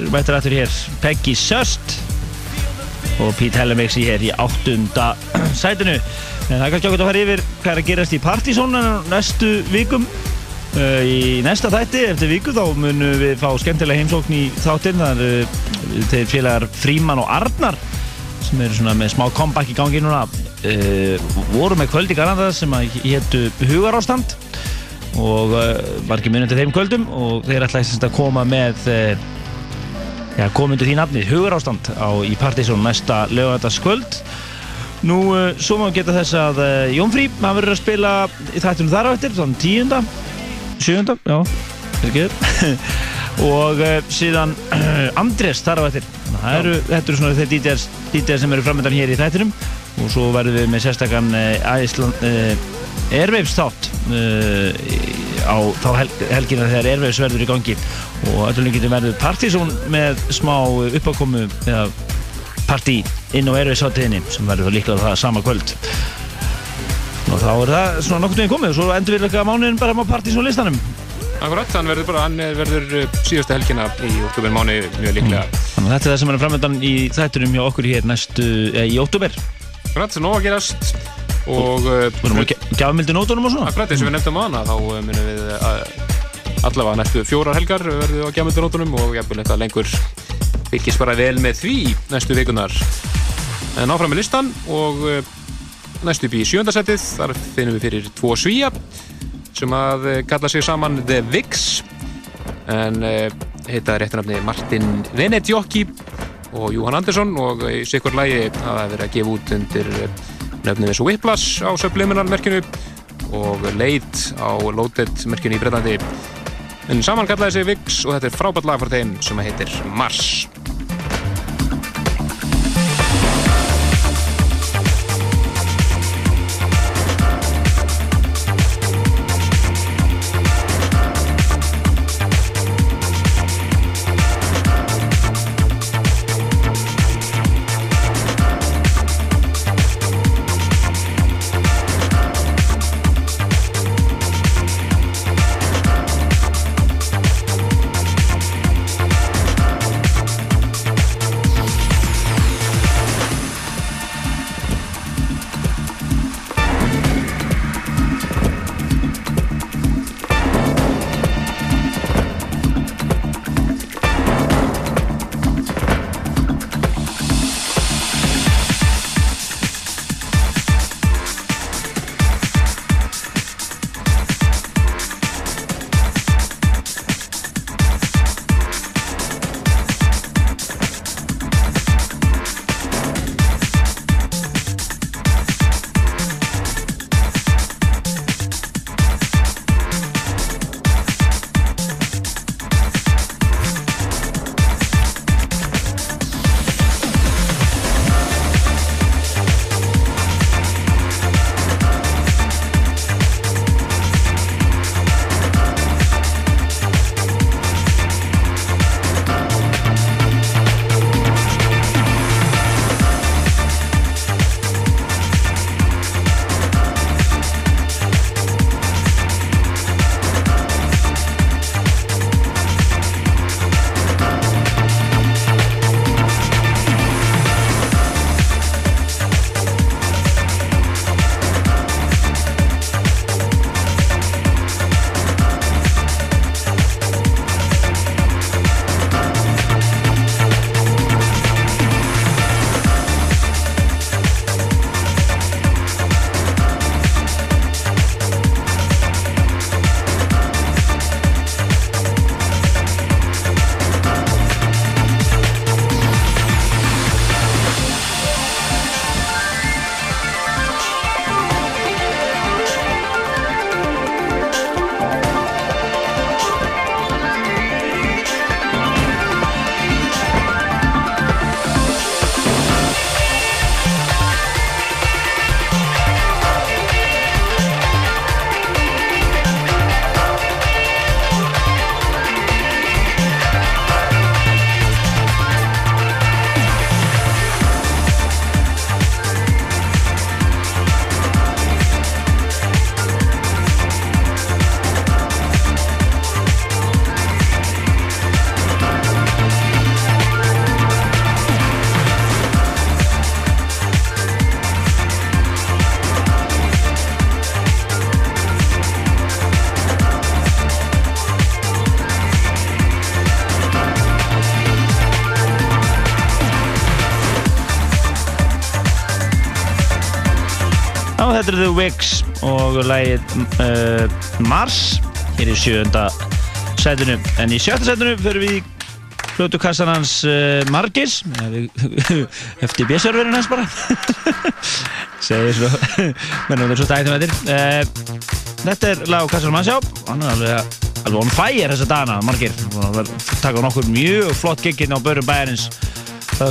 Við eftir aftur hér Peggy Sust og Pete Hellemixi hér í áttunda sætinu. En það er kannski okkur að fara yfir hvað er að gerast í Partizón næstu vikum. Uh, í næsta þætti eftir viku þá munum við fá skemmtilega heimsókn í þáttinn. Það eru uh, þeir félagar Fríman og Arnar sem eru svona með smá comeback í gangi núna. Uh, voru með kvöld í Garanda sem héttu Hugarástand og var ekki munið til þeim kvöldum og þeir ætlaði að koma með uh, ja, komundu því nafni Hugarástand á, í Partizón næsta lögataskvöld Nú, uh, svo má við geta þess að Jón Frí, hann verður að spila í þættunum þar á eftir, þannig tíunda. Sjönda, já, ekki og síðan Andrés þar á eftir. Eru, þetta eru svona þeir DJs sem eru framöndan hér í þættunum og svo verðum við með sérstakann Æsland Airwaves þátt uh, á þá hel helgina þegar Airwaves verður í gangi. Og öllum getur verður Partizón með smá uppákomu eða partí inn á Airwaves þáttiðinni sem verður líklega það sama kvöld. Og þá er það svona nokkur veginn komið og svo endur við líka mánuðin bara á Partizón listanum. Akkurat, hann verður bara, hann verður uh, síðustu helgina í oktober mánu mjög líklega mm. Þannig að þetta er það sem er framöndan í þættunum hjá okkur hér næstu, eh, í oktober Akkurat, það er nóg að gerast og Gjafmildi nótunum og svona. Akkurat eins og við nefndum hana þá munum við allavega næstu fjórar helgar verðum við á gjafmildi nótunum og jafnvel þetta lengur byggist bara vel með því næstu vikunar en áfram með listan og næstu upp í sjöndasettið þar finnum við fyrir tvo svíja sem að kalla sig saman The Vix en heita réttunafni Martin Venedjokki og Júhann Andersson og í sikkur lægi hafa verið að gefa út undir nefnum þessu Whiplash á Subliminal merkinu og Late á Loaded merkinu í Breitlandi en saman kallaði þessi Vix og þetta er frábært lag fyrir þeim sem heitir Mars og lægið uh, Mars hér í sjönda setinu en í sjötta setinu fyrir við hlutukassan hans uh, Margis. Eftir bjösserverðin hans bara. Segir svo mennum við svo dættum þetta uh, þetta er lag Kassan Mansjá hann er alveg, alveg on fire þessa dana Margir, taka nokkur mjög flott gigginn á börum bæjarins.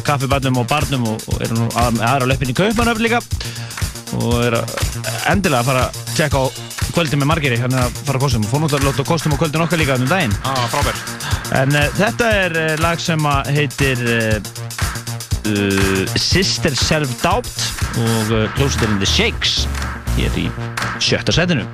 Kaffibannum og barnum og, og er nú aðra löpinn í Kaupmannöfn líka. Og er endilega að fara tjekka á kvöldin með margiri er að fara að kostum. Og fór náttúrulega að kostum á kvöldin okkar líka um daginn. Ah, en uh, þetta er uh, lag sem heitir uh, Sister Self Doubt og hljósturinn The Shakes hér í sjötta setinu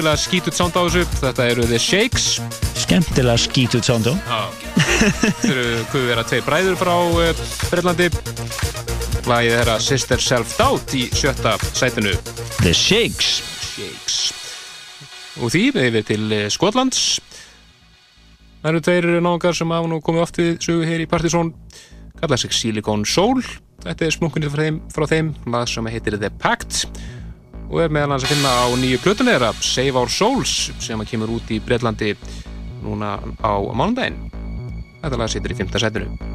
skemmtilega skítut sound á þessu. Þetta eru The Shakes. Skemmtilega skítut sound á þetta eru hvað vera tvei bræður frá uh, eh, Breitlandi lagið þeirra Sister Self Doubt í sjötta sætinu. The Shakes, Shakes. og því við til uh, Skotlands. Það eru tveir náðungar sem hafa nú komið oft við sögu hér í Partizón. Kallað sig Silicon Soul. Þetta er smunkunni frá þeim, frá þeim lag sem heitir The Pact og er meðal hans að finna á nýju plötunni þeirra Save Our Souls sem kemur út í Breitlandi núna á mánundaginn Þetta lag situr í 5. setinu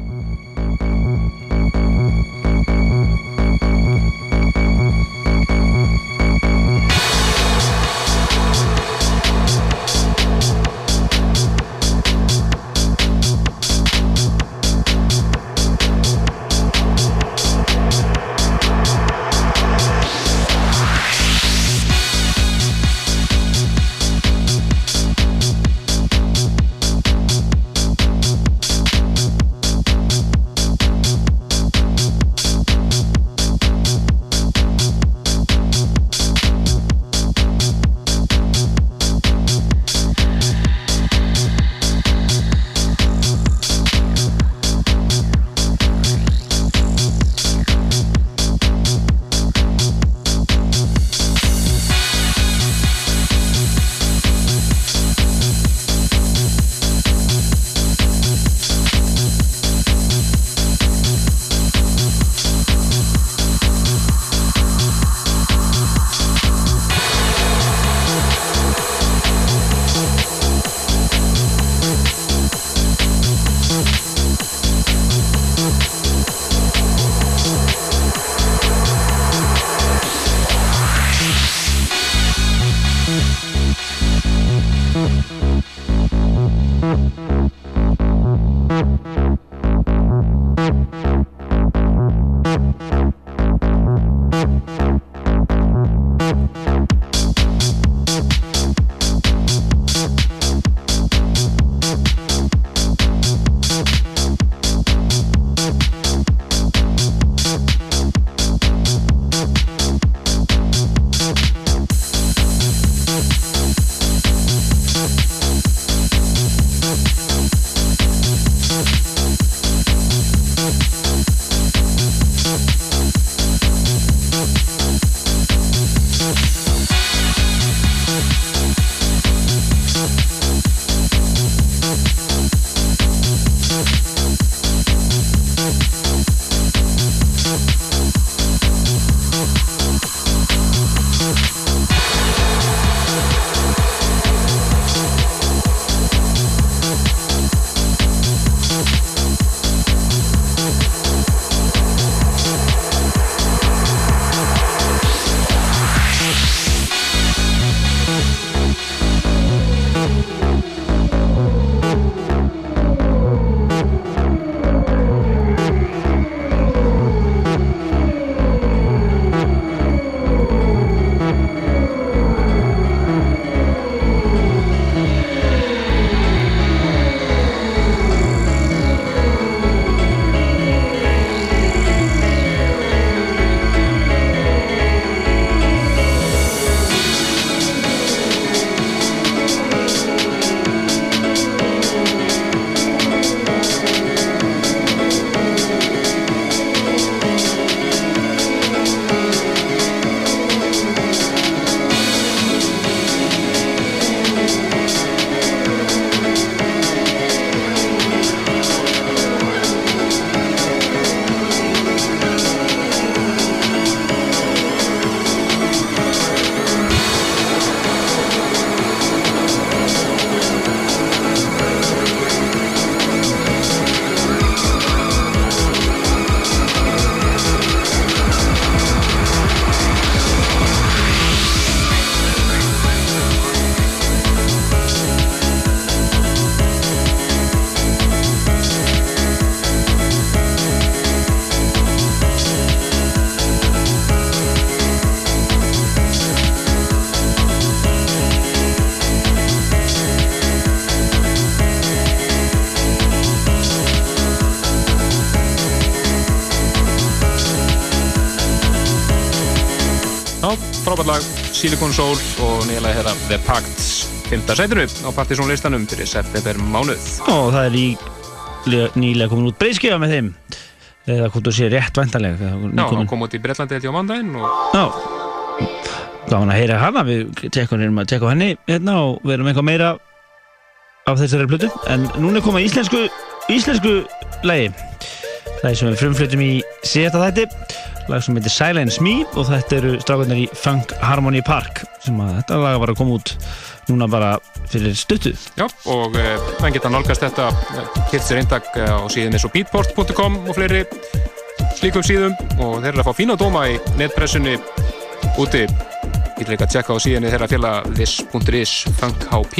Silicon Soul og nýjalega hérna The Pacts. 5. sætinu á partysónlistanum fyrir september mánuð. Og það er í nýlega komin út breyskjöfa með þeim. Eða hvort þú sé rétt vantarlega Já, hann kom út í Breitlandi eftir á mandaginn og... Já, gáðan að heyra hana. Við tekkum henni hérna og verum eitthvað meira af þessari plötu. En núna komað íslensku íslensku lægi það er sem við frumflutum í seta þætti lag sem heitir Silence Me og þetta eru strafgarnir í Funk Harmony Park sem að þetta lag var að koma út núna bara fyrir stuttu. Já, og eh, þann geta nálgast þetta hitt sér eindag eh, á síðan eins og beatport.com og fleiri slíkum síðum og þeir eru að fá fína dóma í netpressunni úti. Ekki að tjekka á síðan þeirra félag this.is funkhp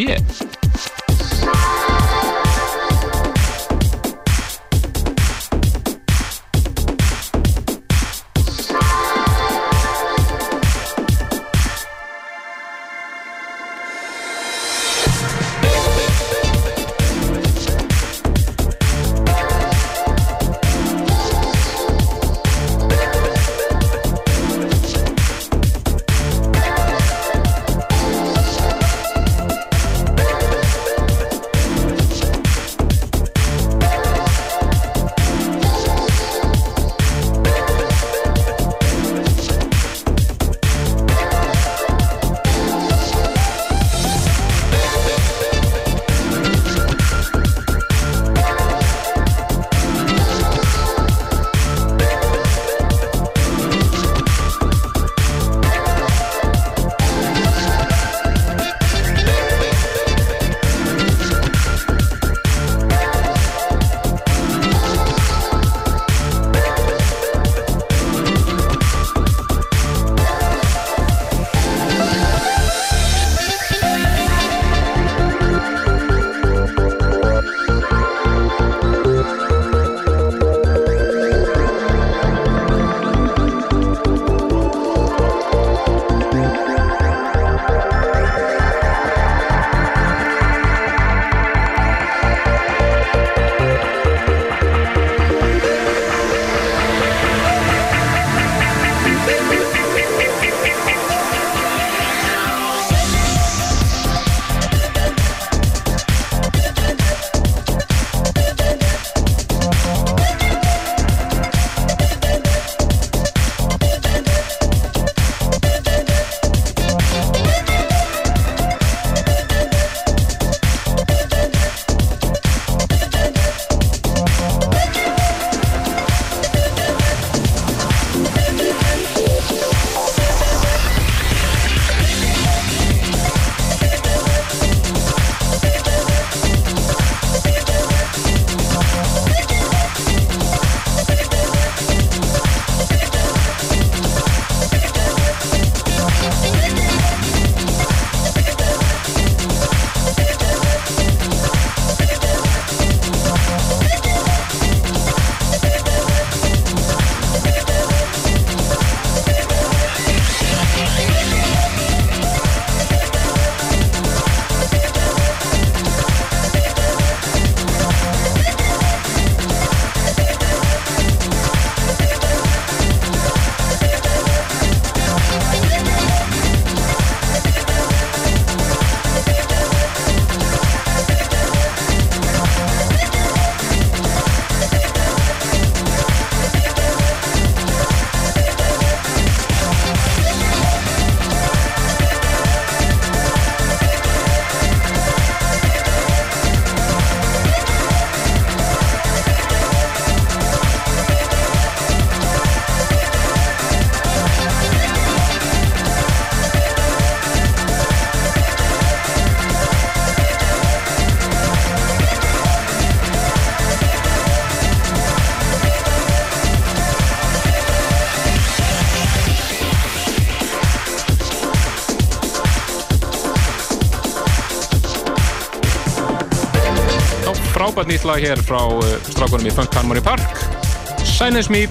frábært nýtt lag hér frá uh, strákunum í Funk Harmony Park. Silence Me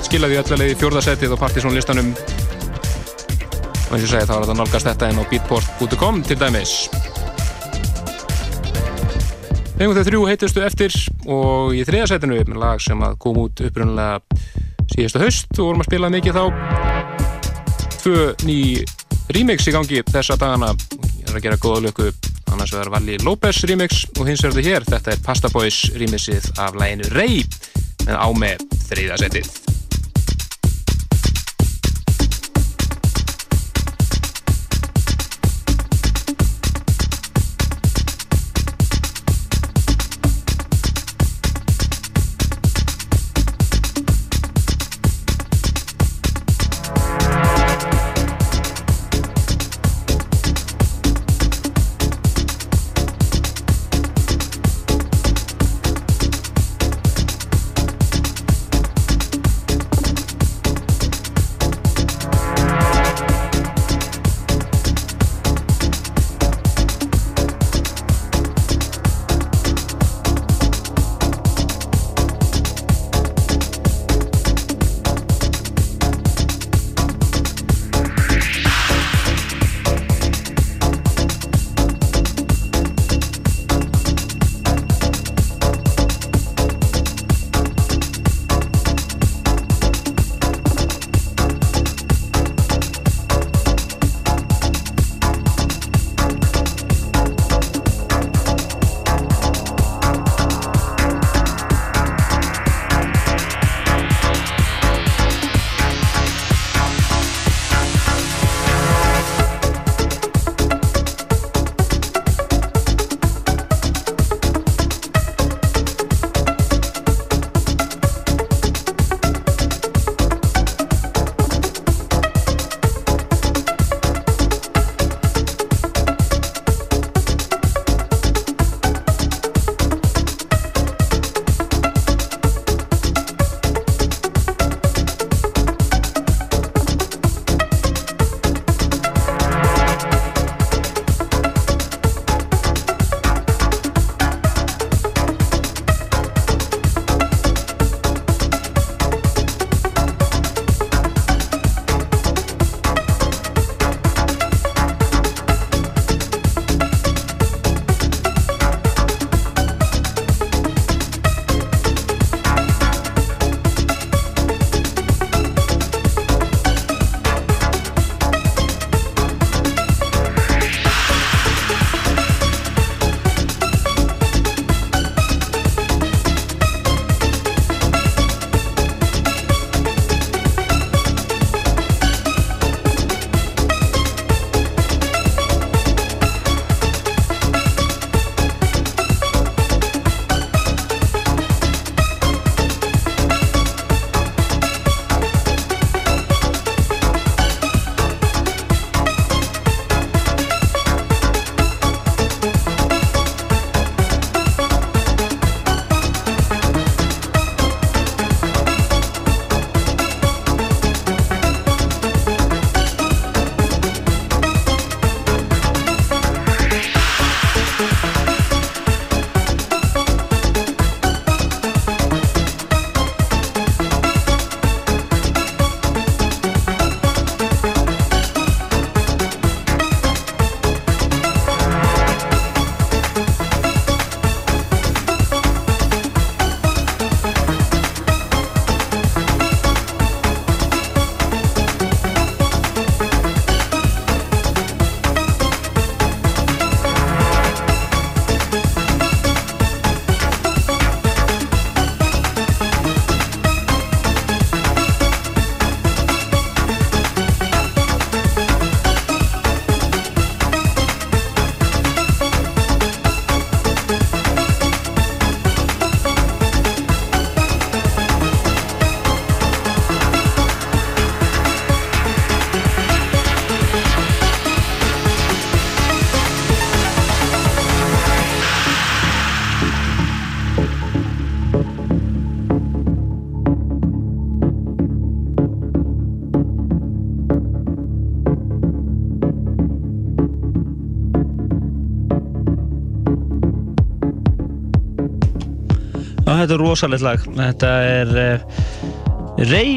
skilaði öllalegi fjórðasettið á Partizón listanum. Og eins og segja þá er þetta nálgast þetta en á beatport.com til dæmis. Þegar þau þrjú heitustu eftir og í þriðasettinu með lag sem kom út upprunnulega síðustu haust og vorum að spila mikið þá. Tvö ný remix í gangi þessa dagana. Ég er að gera góða löku annars verður Valli López remix og hins verður hér þetta er Pasta Boys remixið af læginu Rey með á með þriðasettið þetta er rosalegt lag. Þetta er uh, Rey,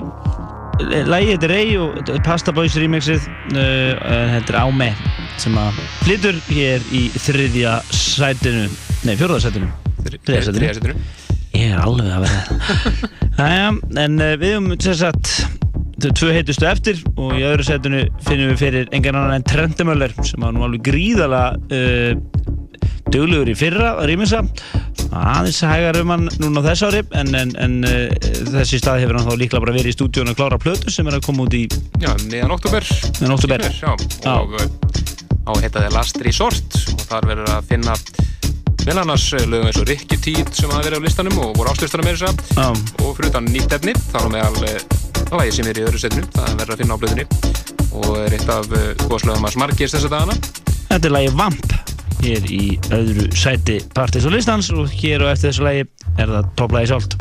lagið heitir Rey og Pasta Boys remixið, uh, þetta er Áme sem að flytur hér í þriðja sætinu, nei fjörðarsætinu. Þriðja sætinu. Ég er alveg að vera það. Æja, en við höfum þess að þau tvö heitustu eftir og í öðru setinu finnum við fyrir engan annan en Trendemöller sem var nú alveg gríðala uh, döglegur í fyrra að rýmisa aðeins hægar um hann núna á þess ári en, en, en uh, þessi stað hefur hann þá líklega bara verið í stúdíun að klára plötu sem er að koma út í Já, meðan oktober meðan oktober Já, og uh, á heitaði Last Resort. Og þar verður að finna meðal annars lögum eins og Rikki Tíð sem hafa verið á listanum og voru áslustana með þess að og fyrir utan nýtt efni þá er meðal lagi sem er í öðru setinu það verður að finna á blöðinni og er eitt af góðslögum að smargist þessa dagana. Þetta er lagi Vamp hér í öðru sæti Partis og listans og hér og eftir þessu lagi er það topplagi sjálft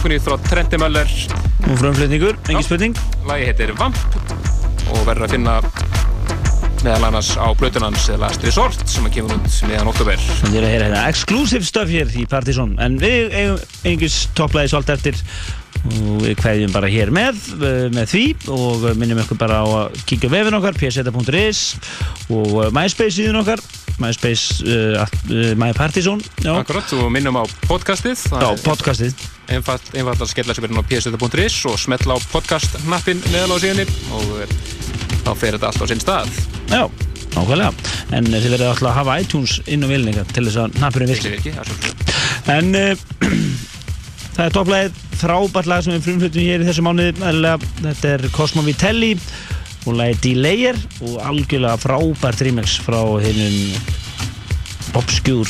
hér, splungunni frá Trenti Möller. Og frumflutningur, engin spurning. Lagi heitir Vamp og verður að finna meðal annars á blötunans Last Resort sem að kemur út meðan oktober Það er að heyra hérna. Exclusive stuff hér í Partizón en við eigum engins topplæði svolít eftir. Og við kveðjum bara hér með með því. Og minnum ykkur bara á að kíkja vefin okkar pseta.is og MySpace síðan okkar. MySpace uh, uh, MyPartizón Akkurat, og minnum á podcastið. Já, podcastið Einfalt að skella sér verðin á pseta.is og smetla á podcast-nappin neðal á síðanir og þá þá fer þetta allt á sinn stað. Já, nákvæmlega. En þið verður alltaf að hafa iTunes inn á vilninga til þess að nappurinn virki. En uh, það er topplæðið frábært lag sem við frumflutum hér í þessu mánuði þetta er Cosmo Vitelli og lagið Delayer og algjörlega frábært remix frá hennum obskjúr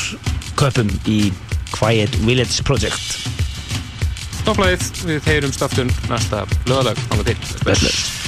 köpum í Quiet Village Project Topplæðið við heyrum staftun næsta lögalag á það til Spes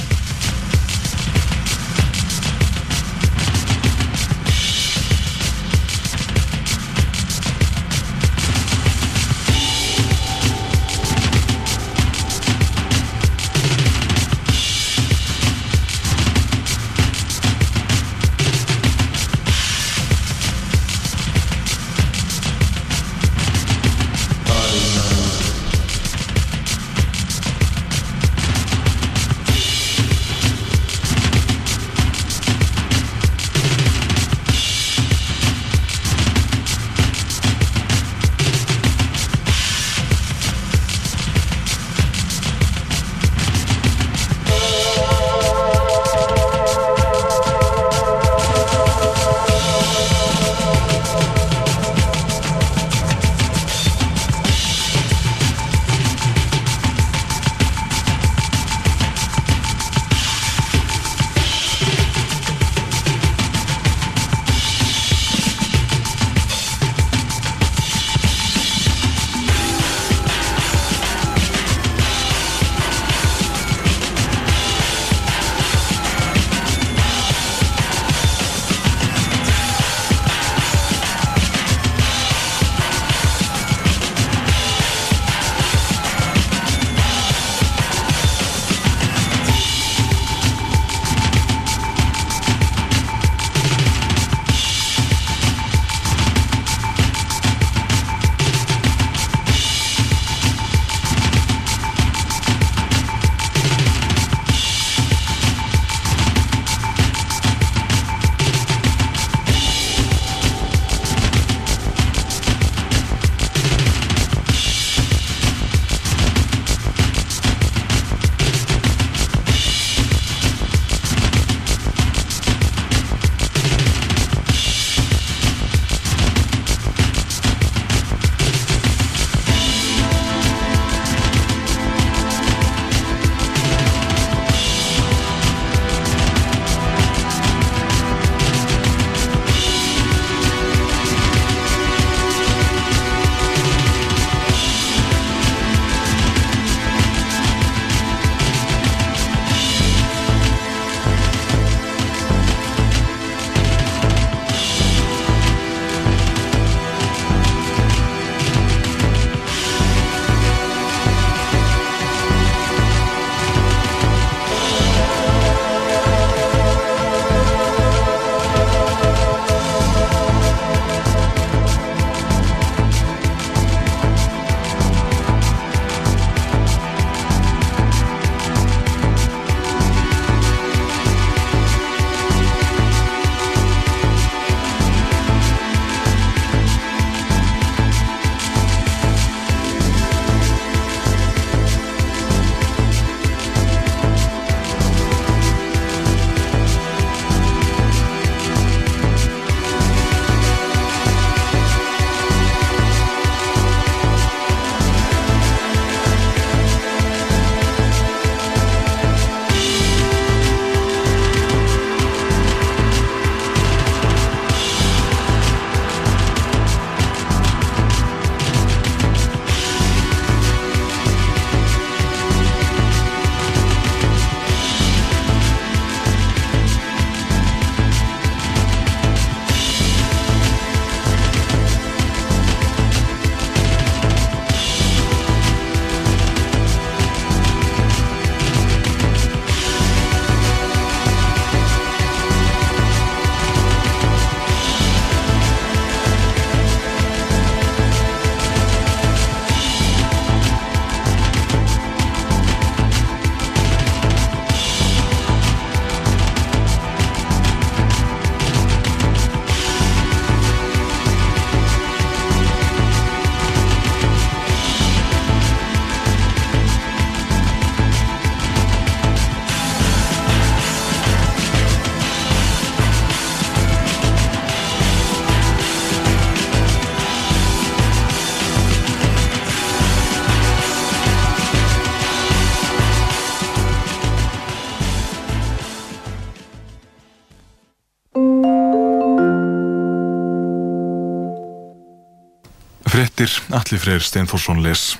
Frettir Alli Freyr Steinforsson les.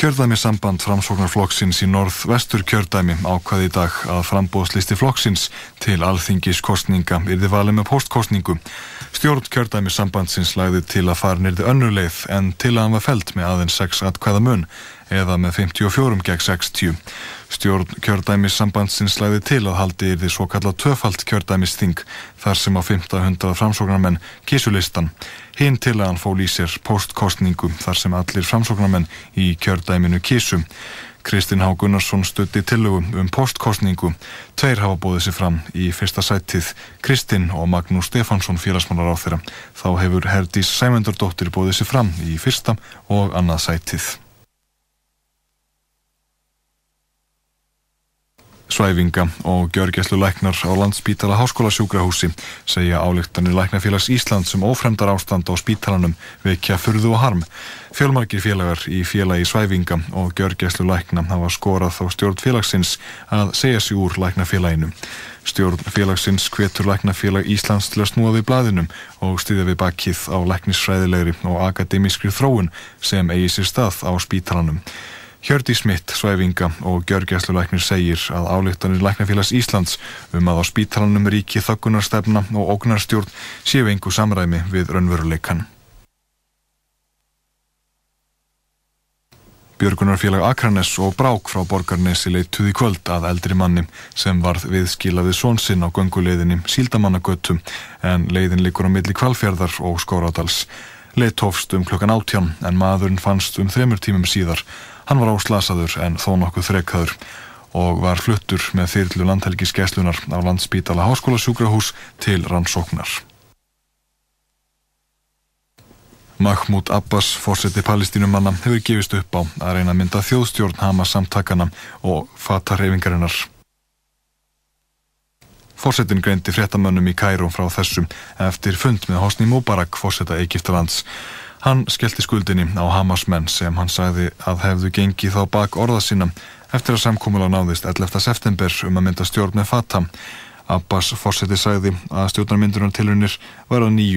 Kjördæmi samband framsóknarflokksins í norð-vestur kjördæmi ákvaði í dag að frambóðslisti flokksins til alþingiskostninga yrði valið með postkostningu. Stjórn kjördæmi sambandsins lagði til að fara nýrði önnuleið en til að hann var felt með aðeins 6 atkvæða mun eða með 54 gegn 60. Stjórn kjördæmis sambandsins slæði til að haldi yfir því svo kallað töfald kjördæmisþing þar sem á 500 framsóknarmenn kísulistan. Hinn til að hann fól í sér postkostningu þar sem allir framsóknarmenn í kjördæminu kísu. Kristinn Há Gunnarsson stutti tillögum um postkostningu. Tveir hafa bóðið sér fram í fyrsta sættið Kristinn og Magnús Stefansson félagsmálar á þeirra. Þá hefur Herdís Sæmundardóttir bóðið sér fram í fyrsta og annað sættið. Svæfinga og gjörgæslu læknar á landspítala háskólasjúkrahúsi segja álíktanir læknafélags Íslands um ófremdar ástand á spítalanum vekja fyrðu og harm. Fjölmarkir félagar í félagi Svæfinga og gjörgæslu lækna hafa skorað á stjórn félagsins að segja sig úr læknafélaginu. Stjórn félagsins hvetur læknafélag Íslands til að snúa við blaðinum og styðja við bakkið á læknisfræðilegri og akademískri þróun sem eigi sér stað á spítalanum. Hjördi Smitt, svæfinga og gjörgjæsluleiknir segir að álíktanir Læknafélags Íslands um að á spítalanum ríki þöggunarstefna og ógnarstjórn séu engu samræmi við raunveruleikan. Björgunarfélag Akranes og Brák frá Borgarnesi leittuði kvöld að eldri manni sem varð viðskilaði svonsinn á gönguleiðinni Síldamannagötu en leiðin likur á milli kvalfjörðar og skóradals. Leitt hófst um klokkan áttján en maðurinn fannst um þremur tímum síðar Hann var áslasaður en þó nokkuð þrekkaður og var fluttur með þyrlu landhelgiskeslunar á landsbítala háskólasjúkrahús til rannsóknar. Mahmoud Abbas, fórseti palestínumanna, hefur gefist upp á að reyna að mynda þjóðstjórn Hamas samtakana og fata reyfingarinnar. Fórsetin greindi fréttamönnum í Kærum frá þessum eftir fund með Hosni Mubarak, fórseta Egiptalands. Hann skellti skuldinni á Hamas-menn sem hann sagði að hefðu gengið þá bak orða sína eftir að samkúmula náðist 11. september um að mynda stjórn með Fatah. Abbas fórseti sagði að stjórnarmyndunar tilunir var á nýju